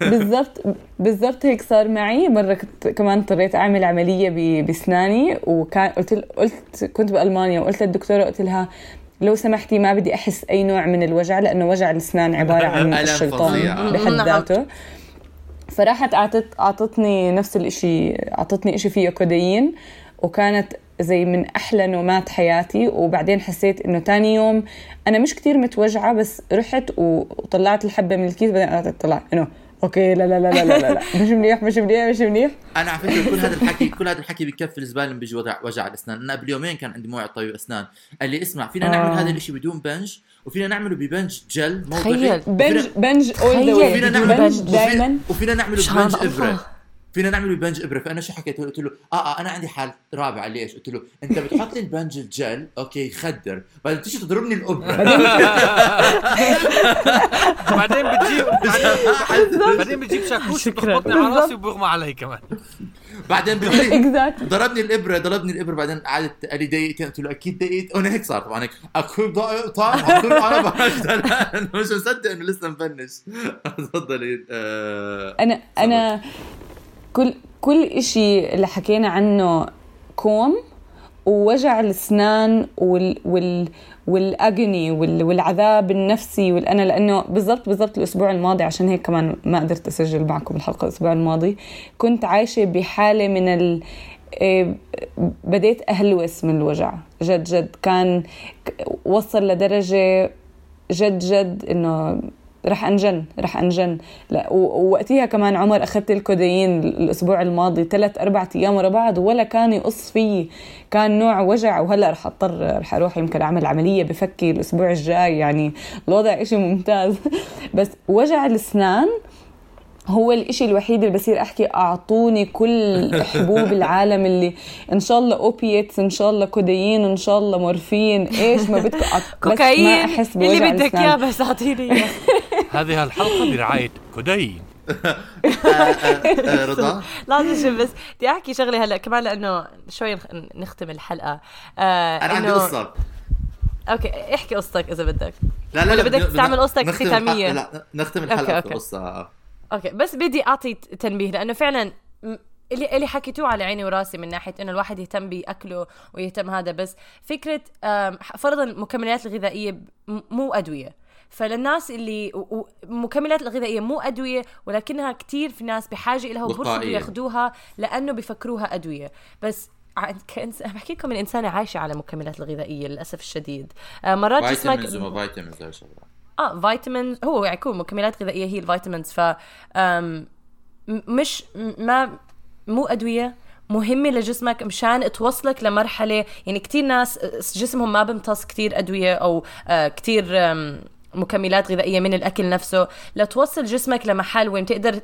بالضبط بالضبط هيك صار معي. مرة كنت كمان اضطريت أعمل عملية بأسناني وكان قلت قلت كنت بألمانيا وقلت للدكتورة قلت لها لو سمحتي ما بدي أحس أي نوع من الوجع لأنه وجع الأسنان عبارة عن الشيطان. بحد نعم. ذاته. فراحت اعطت أعطتني نفس الاشي أعطتني إشي فيه كوديين وكانت زي من أحلى نومات حياتي. وبعدين حسيت إنه تاني يوم أنا مش كتير متوجعة بس رحت وطلعت الحبة من الكيس بعدين قعدت اطلع إنه okay لا لا لا لا لا. مش منيح مش منيح مش منيح. أنا على فكرة كل هذا الحكي كل هذا الحكي بكب في الزبالة لما بيجي وجع وجع الأسنان. أنا قبل يومين كان عندي موعد طبيب أسنان. قال لي اسمع فينا نعمل آه. هذا الشيء بدون بنج؟ وفينا نعمله ببنج جل موضعي تخيل. بنج بنج all the. وفينا way نعمل بنج وفينا- دائما وفينا نعمله ببنج. إبرة فينا نعمله ببنج ابره. فأنا شو حكيت؟ له قلت له آه آه أنا عندي حل رابع. ليش؟ قلت له أنت بتحط لي البنج ال gel okay خدر. بعدين تيجي تضربني الأبرة. بعدين بتجيب بعدين- بتجيب شاكوش شكراً. وتخبطني على راسي وبيغمى علي كمان. بعدين ضربني الإبرة ضربني الإبرة. بعدين قعدت قال لي دقيقتين. قلت له أكيد دقيقه وأنا هيك صار طبعا. هيك. اكون ضايق طعم اكون أنا. مش مصدق إنه لسه مفنش. تفضلي آه، أنا أنا كل كل إشي اللي حكينا عنه كوم ووجع الأسنان وال وال والأجني وال والعذاب النفسي والانا لأنه بالضبط بالضبط الأسبوع الماضي عشان هيك كمان ما قدرت أسجل معكم الحلقة الأسبوع الماضي كنت عايشة بحالة من ال إيه، بديت أهلوس من الوجع. جد جد كان وصل لدرجة جد جد إنه رح أنجن رح أنجن. لا ووقتها كمان عمر أخذت الكوديين الأسبوع الماضي ثلاث أربع أيام ورا بعض ولا كان يقص فيي كان نوع وجع وهلأ رح أضطر رح أروح يمكن أعمل عملية بفكي الأسبوع الجاي. يعني الوضع إشي ممتاز. بس وجع الأسنان هو الإشي الوحيد اللي بصير أحكي أعطوني كل حبوب العالم اللي إن شاء الله opiates إن شاء الله كوديين إن شاء الله مورفين. إيش ما بدكم ما كوكايين. أحس بوجع اللي بدك إياه الاسنان بس أعطيني إياه. هذه الحلقة برعاية كودين آه، رضا لازم شوف بس بدي أحكي شغلة هلأ كمان لأنه شوي نخ- نختم الحلقة. آه أنا عندي قصة. okay احكي قصتك إذا بدك. لا لا ولا لا بدك تستعمل قصتك؟ الحلقة- لا نختم الحلقة okay. Okay بس بدي أعطي تنبيه لأنه فعلا اللي اللي حكيتوه على عيني وراسي من ناحية إنه الواحد يهتم بأكله ويهتم هذا بس فكرة فرضا المكملات الغذائية مو أدوية. فللناس اللي المكملات الغذائية مو أدوية ولكنها كتير في ناس بحاجة لها وبرفضوا. ياخذوها لأنه بفكروها أدوية. بس كإنس... بحكي لكم من إنسانة عايشة على المكملات الغذائية للأسف الشديد. آه، مرات جسمك vitamins وما vitamins آه vitamins هو يكون مكملات غذائية هي ال vitamins ف مش ما مو أدوية مهمة لجسمك مشان توصلك لمرحلة. يعني كتير ناس جسمهم ما بيمتص كتير أدوية أو آه، كتير مكملات غذائية من الأكل نفسه. لتوصل جسمك لمحل وين تقدر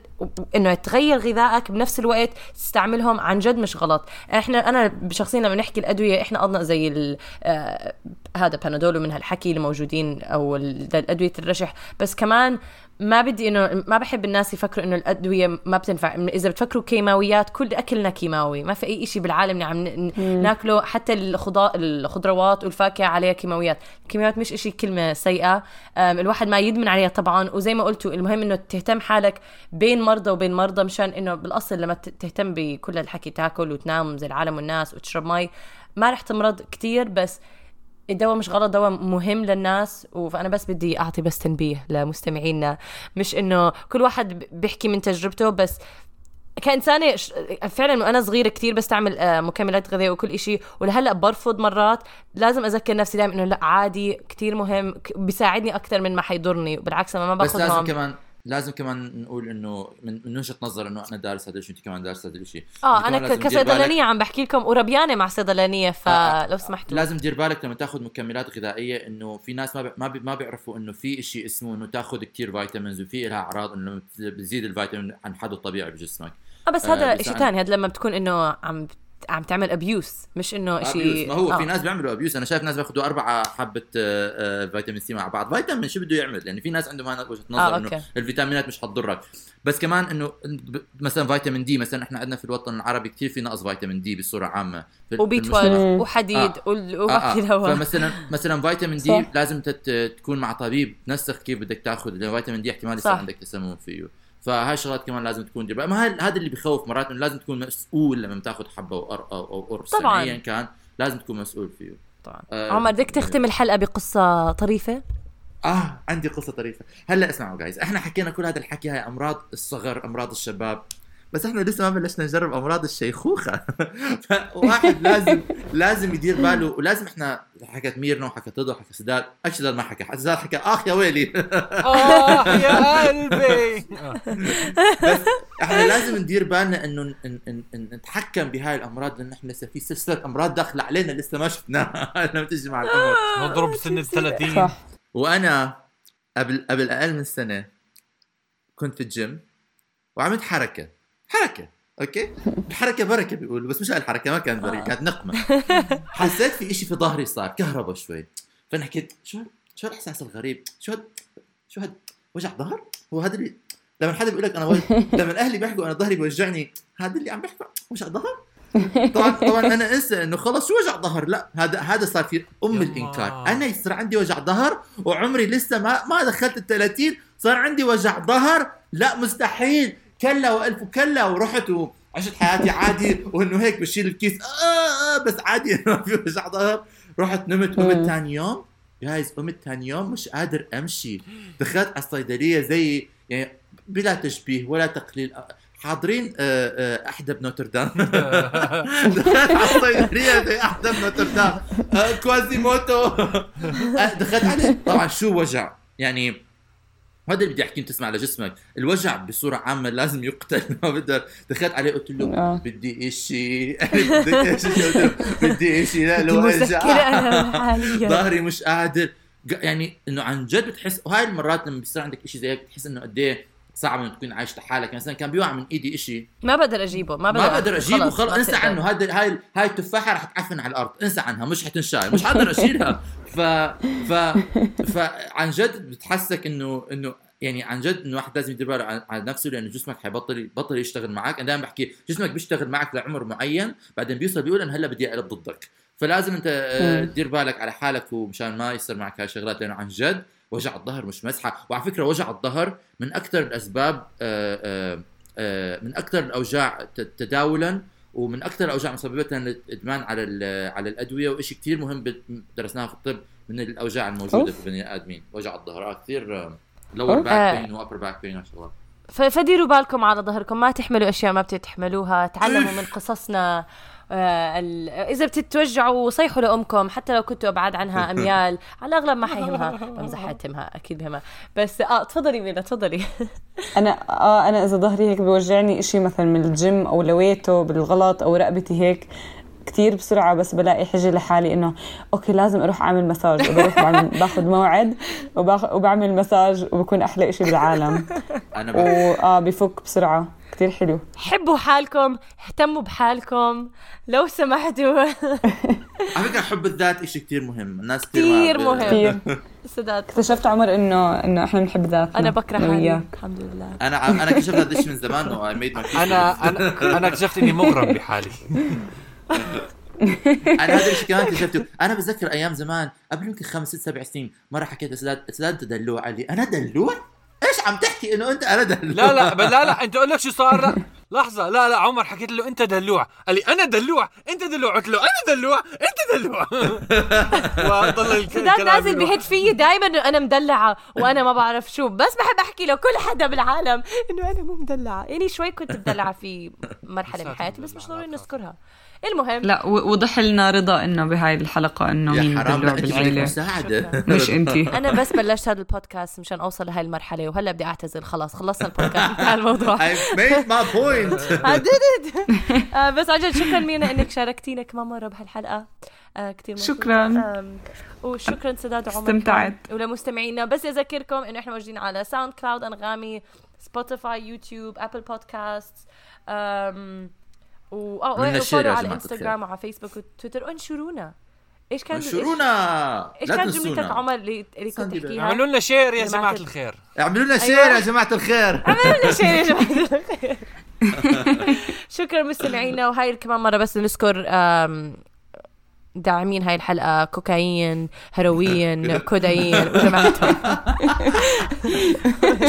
إنه تغير غذائك بنفس الوقت تستعملهم عن جد مش غلط. إحنا أنا شخصيا لما نحكي الأدوية إحنا قضنا زي آه، هذا بانادول ومن هالحكي اللي موجودين ال- الأدوية الرشح. بس كمان ما بدي انه ما بحب الناس يفكروا إنه الأدوية ما بتنفع. إذا بتفكروا كيماويات كل أكلنا كيماوي. ما في أي شيء بالعالم عم ناكله. حتى الخضار الخضروات والفاكهة عليها كيماويات. الكيماويات مش إشي كلمة سيئة. الواحد ما يدمن عليها طبعا. وزي ما قلتوا المهم إنه تهتم حالك بين مرضى وبين مرضى مشان إنه بالأصل لما تهتم بكل هالحكي تاكل وتنام زي العالم والناس وتشرب مي ما رح تمرض كتير. بس الدواء مش غلط دواء مهم للناس فانا بس بدي أعطي بس تنبيه لمستمعينا. مش إنه كل واحد بيحكي من تجربته بس كإنسانة فعلا وأنا صغيرة كتير بستعمل آه، مكملات غذائية وكل إشي. ولهلأ برفض مرات. لازم أذكر نفسي دائما إنه لا عادي كتير مهم بيساعدني أكثر من ما حيضرني. بالعكس لما ما بس لازم كمان لازم كمان نقول إنه من, من وجهة نظر إنه أنا دارس هذا الشيء أنت كمان دارس هذا الشيء. آه أنت أنا كمان ك- لازم تدير بالك- كصيدلانية عم بحكي لكم وربيانة مع صيدلانية آه، فلو سمحتوا. لازم تدير بالك لما تاخذ مكملات غذائية إنه في ناس ما بي ما, بي ما بيعرفوا إنه في شيء اسمه إنه تاخذ كتير vitamins وفي لها أعراض إنه بتزيد الفيتامين عن حده الطبيعي بجسمك. آه بس آه، هذا بس شيء ثاني هذا لما بتكون إنه عم عم تعمل abuse مش إنه شيء ما هو آه. في ناس بيعملوا abuse أنا شايف ناس بياخذوا أربعة حبة آه، آه، فيتامين سي مع بعض فيتامين شو بده يعمل يعني في ناس عندهم هذا وجهة نظر آه، إنه. الفيتامينات مش حتضرك بس كمان إنه مثلا فيتامين دي مثلا إحنا عندنا في الوطن العربي كثير في نقص فيتامين دي بصورة عامة وبي في المجتمع. 12 وحديد آه. وال- آه آه. الهواء فمثلا مثلا فيتامين دي صح. لازم تت- تكون مع طبيب تنسق كيف بدك تاخذ لأن فيتامين دي احتمال يصير. عندك تسمم فيه فهاي الشغلات كمان لازم تكون دي ما هذا اللي بخوف مرات إنه لازم تكون مسؤول لما تاخذ حبة أو أر- أو أو قرص طبعاً. ايا كان لازم تكون مسؤول فيه. طبعا. آه، عمر بدك تختم الحلقة بقصة طريفة؟ آه عندي قصة طريفة. هلأ اسمعوا جايز إحنا حكينا كل هذا الحكي هاي أمراض الصغر أمراض الشباب. بس إحنا لسه ما بلشنا نجرب أمراض الشيخوخة. فواحد لازم لازم يدير باله ولازم إحنا حكت ميرنا وحكت رضا وحكت سداد. اجداد ما حكى. سداد حكى أخ يا ويلي. آه يا قلبي. آه. بس إحنا لازم ندير بالنا إنه نتحكم بهاي الأمراض لأنه إحنا لسه في سلسلة أمراض داخله علينا لسه ما شفناها. لما تيجي مع الأمر. نضرب سن ال 30 صح. وأنا قبل قبل أقل من سنة كنت في الجيم وعملت حركة. حركة okay؟ الحركه بركة بيقولوا بس مش الحركة ما كانت بركة كانت نقمة. حسيت في إشي في ظهري صار كهرباء شوي. فأنا حكيت شو هاد- شو الاحساس الغريب؟ شو هاد شو هاد وجع ظهر؟ هو هذا اللي لما حدا بيقول لك أنا وج... لما أهلي بيحكوا أنا ظهري بيوجعني هذا اللي عم بيحكوا وجع ظهر؟ طبعا طبعا أنا أنسى إنه خلص شو وجع ظهر؟ لا هذا هذا صار في أم. الإنكار. أنا يصير عندي وجع ظهر وعمري لسه ما ما دخلت ال 30 صار عندي وجع ظهر؟ لا مستحيل. كلا وألف كلا ورحت وعشت حياتي عادي وإنه هيك بشيل الكيس. آه آه بس عادي ما في وجع ظهر رحت نمت. قمت. ثاني يوم جايز قمت ثاني يوم مش قادر أمشي. دخلت على الصيدلية زي يعني بلا تشبيه ولا تقليل. حاضرين آه، آه، احدى بنوتردام دخلت على الصيدلية زي احدى بنوتردام آه، كوازيموتو. آه، دخلت عليه. طبعا شو وجع؟ يعني هذا اللي بدي احكيه تسمع لجسمك الوجع بصورة عامة لازم يقتل. ما بقدر. دخلت عليه قلت له آه. بدي إشي. بدي إشي. بدي لا لو وجع ظهري مش قادر. يعني إنه عن جد بتحس وهاي المرات لما بيصير عندك إشي زي هيك بتحس إنه قد إيه صعب انه تكون عايش لحالك. يعني مثلا كان بيوقع من إيدي إشي. ما بقدر أجيبه ما بقدر ما بقدر أجيبه. خلص ما انسى. عنه. هذا هاي هاي التفاحة رح تعفن على الأرض. انسى عنها مش حتنشال مش حقدر أشيلها. ف ف فعن جد بتحسك إنه إنه يعني عن جد إنه الواحد لازم يدير باله على- نفسه لأنه جسمك حيبطل بطل يشتغل معك. أنا دائما بحكي جسمك بيشتغل معك لعمر معين بعدين بيوصل بيقول أنا هلا بدي أقلب ضدك. فلازم أنت آه،. تدير بالك على حالك ومشان ما يصير معك هاي الشغلات. لأنه عن جد وجع الظهر مش مزحه وعلى فكرة وجع الظهر من أكثر الأسباب آه، آه، آه، من أكثر الأوجاع تداولا ومن أكثر الأوجاع مسببه الإدمان على على الأدوية وشيء كثير مهم درسناه في الطب من الأوجاع الموجودة أوف. في البني آدمين وجع الظهر آه، كثير lower. Back. Pain و upper back pain شغلات ف- فديروا بالكم على ظهركم ما تحملوا أشياء ما بتتحملوها تعلموا من قصصنا. إذا بتتوجعوا صيحوا لأمكم حتى لو كنتوا ابعد عنها أميال على الأغلب ما حيهمها. بمزح حتهمها أكيد بهمها بس آه تفضلي مينا تفضلي. أنا آه أنا إذا ظهري هيك بيوجعني إشي مثلا من الجيم أو لويته بالغلط أو رقبتي هيك كتير بسرعة بس بلاقي حجة لحالي إنه okay لازم أروح أعمل مساج وبروح بعمل باخذ موعد وباخ... وبعمل مساج وبكون أحلى إشي بالعالم. أنا بحب واه بفك بسرعة. كتير حلو. حبوا حالكم اهتموا بحالكم. لو سمحتوا. على فكرة حب الذات شيء كثير مهم. الناس كتير ما- مهم. كتير. سداد اكتشفت عمر انه إنه إحنا بنحب ذاتنا. أنا بكره حالي وياك. الحمد لله. أنا أنا اكتشفت هذا الشيء من زمان أنا أنا أنا اكتشفت إني مغرم بحالي. أنا هذا الشيء كمان اكتشفته. أنا بتذكر أيام زمان قبل يمكن خمس ست سبع سنين مرة حكيت لسداد سداد أنت دلوع قال لي أنا دلوع؟ عم تحكي إنه أنت أنا دلوع. لا لا ب- لا لا أنت أقول لك شو صار؟ لا لحظة لا لا عمر حكيت له أنت دلوع. قال لي أنا دلوع أنت دلوع. قلت له أنا دلوع أنت دلوع. وضل الكلام نازل. بهد فيي دائما إنه أنا مدلعة وأنا ما بعرف شو. بس بحب أحكي لكل حدا بالعالم إنه أنا مو مدلعة. يعني شوي كنت مدلعة في مرحلة من حياتي بس مش ضروري نذكرها. المهم. لا وضح لنا رضا إنه بهاي الحلقة إنه مين يا حرام انت مساعدة. مش أنتي. أنا بس بلشت هذا البودكاست مشان أوصل لهي المرحلة وهلأ بدي اعتذر خلاص خلصنا البودكاست. انتهى الموضوع. I made my point. I did it. آه، بس عن جد شكرا مينا إنك شاركتينا كمان مرة بهالحلقة. آه كثير شكراً. وشكرا سداد وعمر استمتعت. ولمستمعينا بس أذكركم إنه إحنا موجودين على SoundCloud Anghami Spotify يوتيوب Apple Podcast آم، و آه عملنا share و follow يا على جماعة إنستغرام وعلى فيسبوك وتويتر. انشرونا. إيش كان انشرونا. إيش كان جملتك عمر اللي, اللي كنت تحكيها؟ اعملوا لنا share يا جماعة جماعة ال- الخير. اعملوا لنا share أيوة. يا جماعة الخير. اعملوا لنا share يا جماعة الخير. شكرا مستمعينا وهاي كمان مرة بس نذكر داعمين هاي الحلقة. كوكايين هيروين كودايين وجماعتهم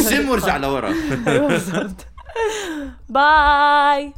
شم وارجع لورا. باي.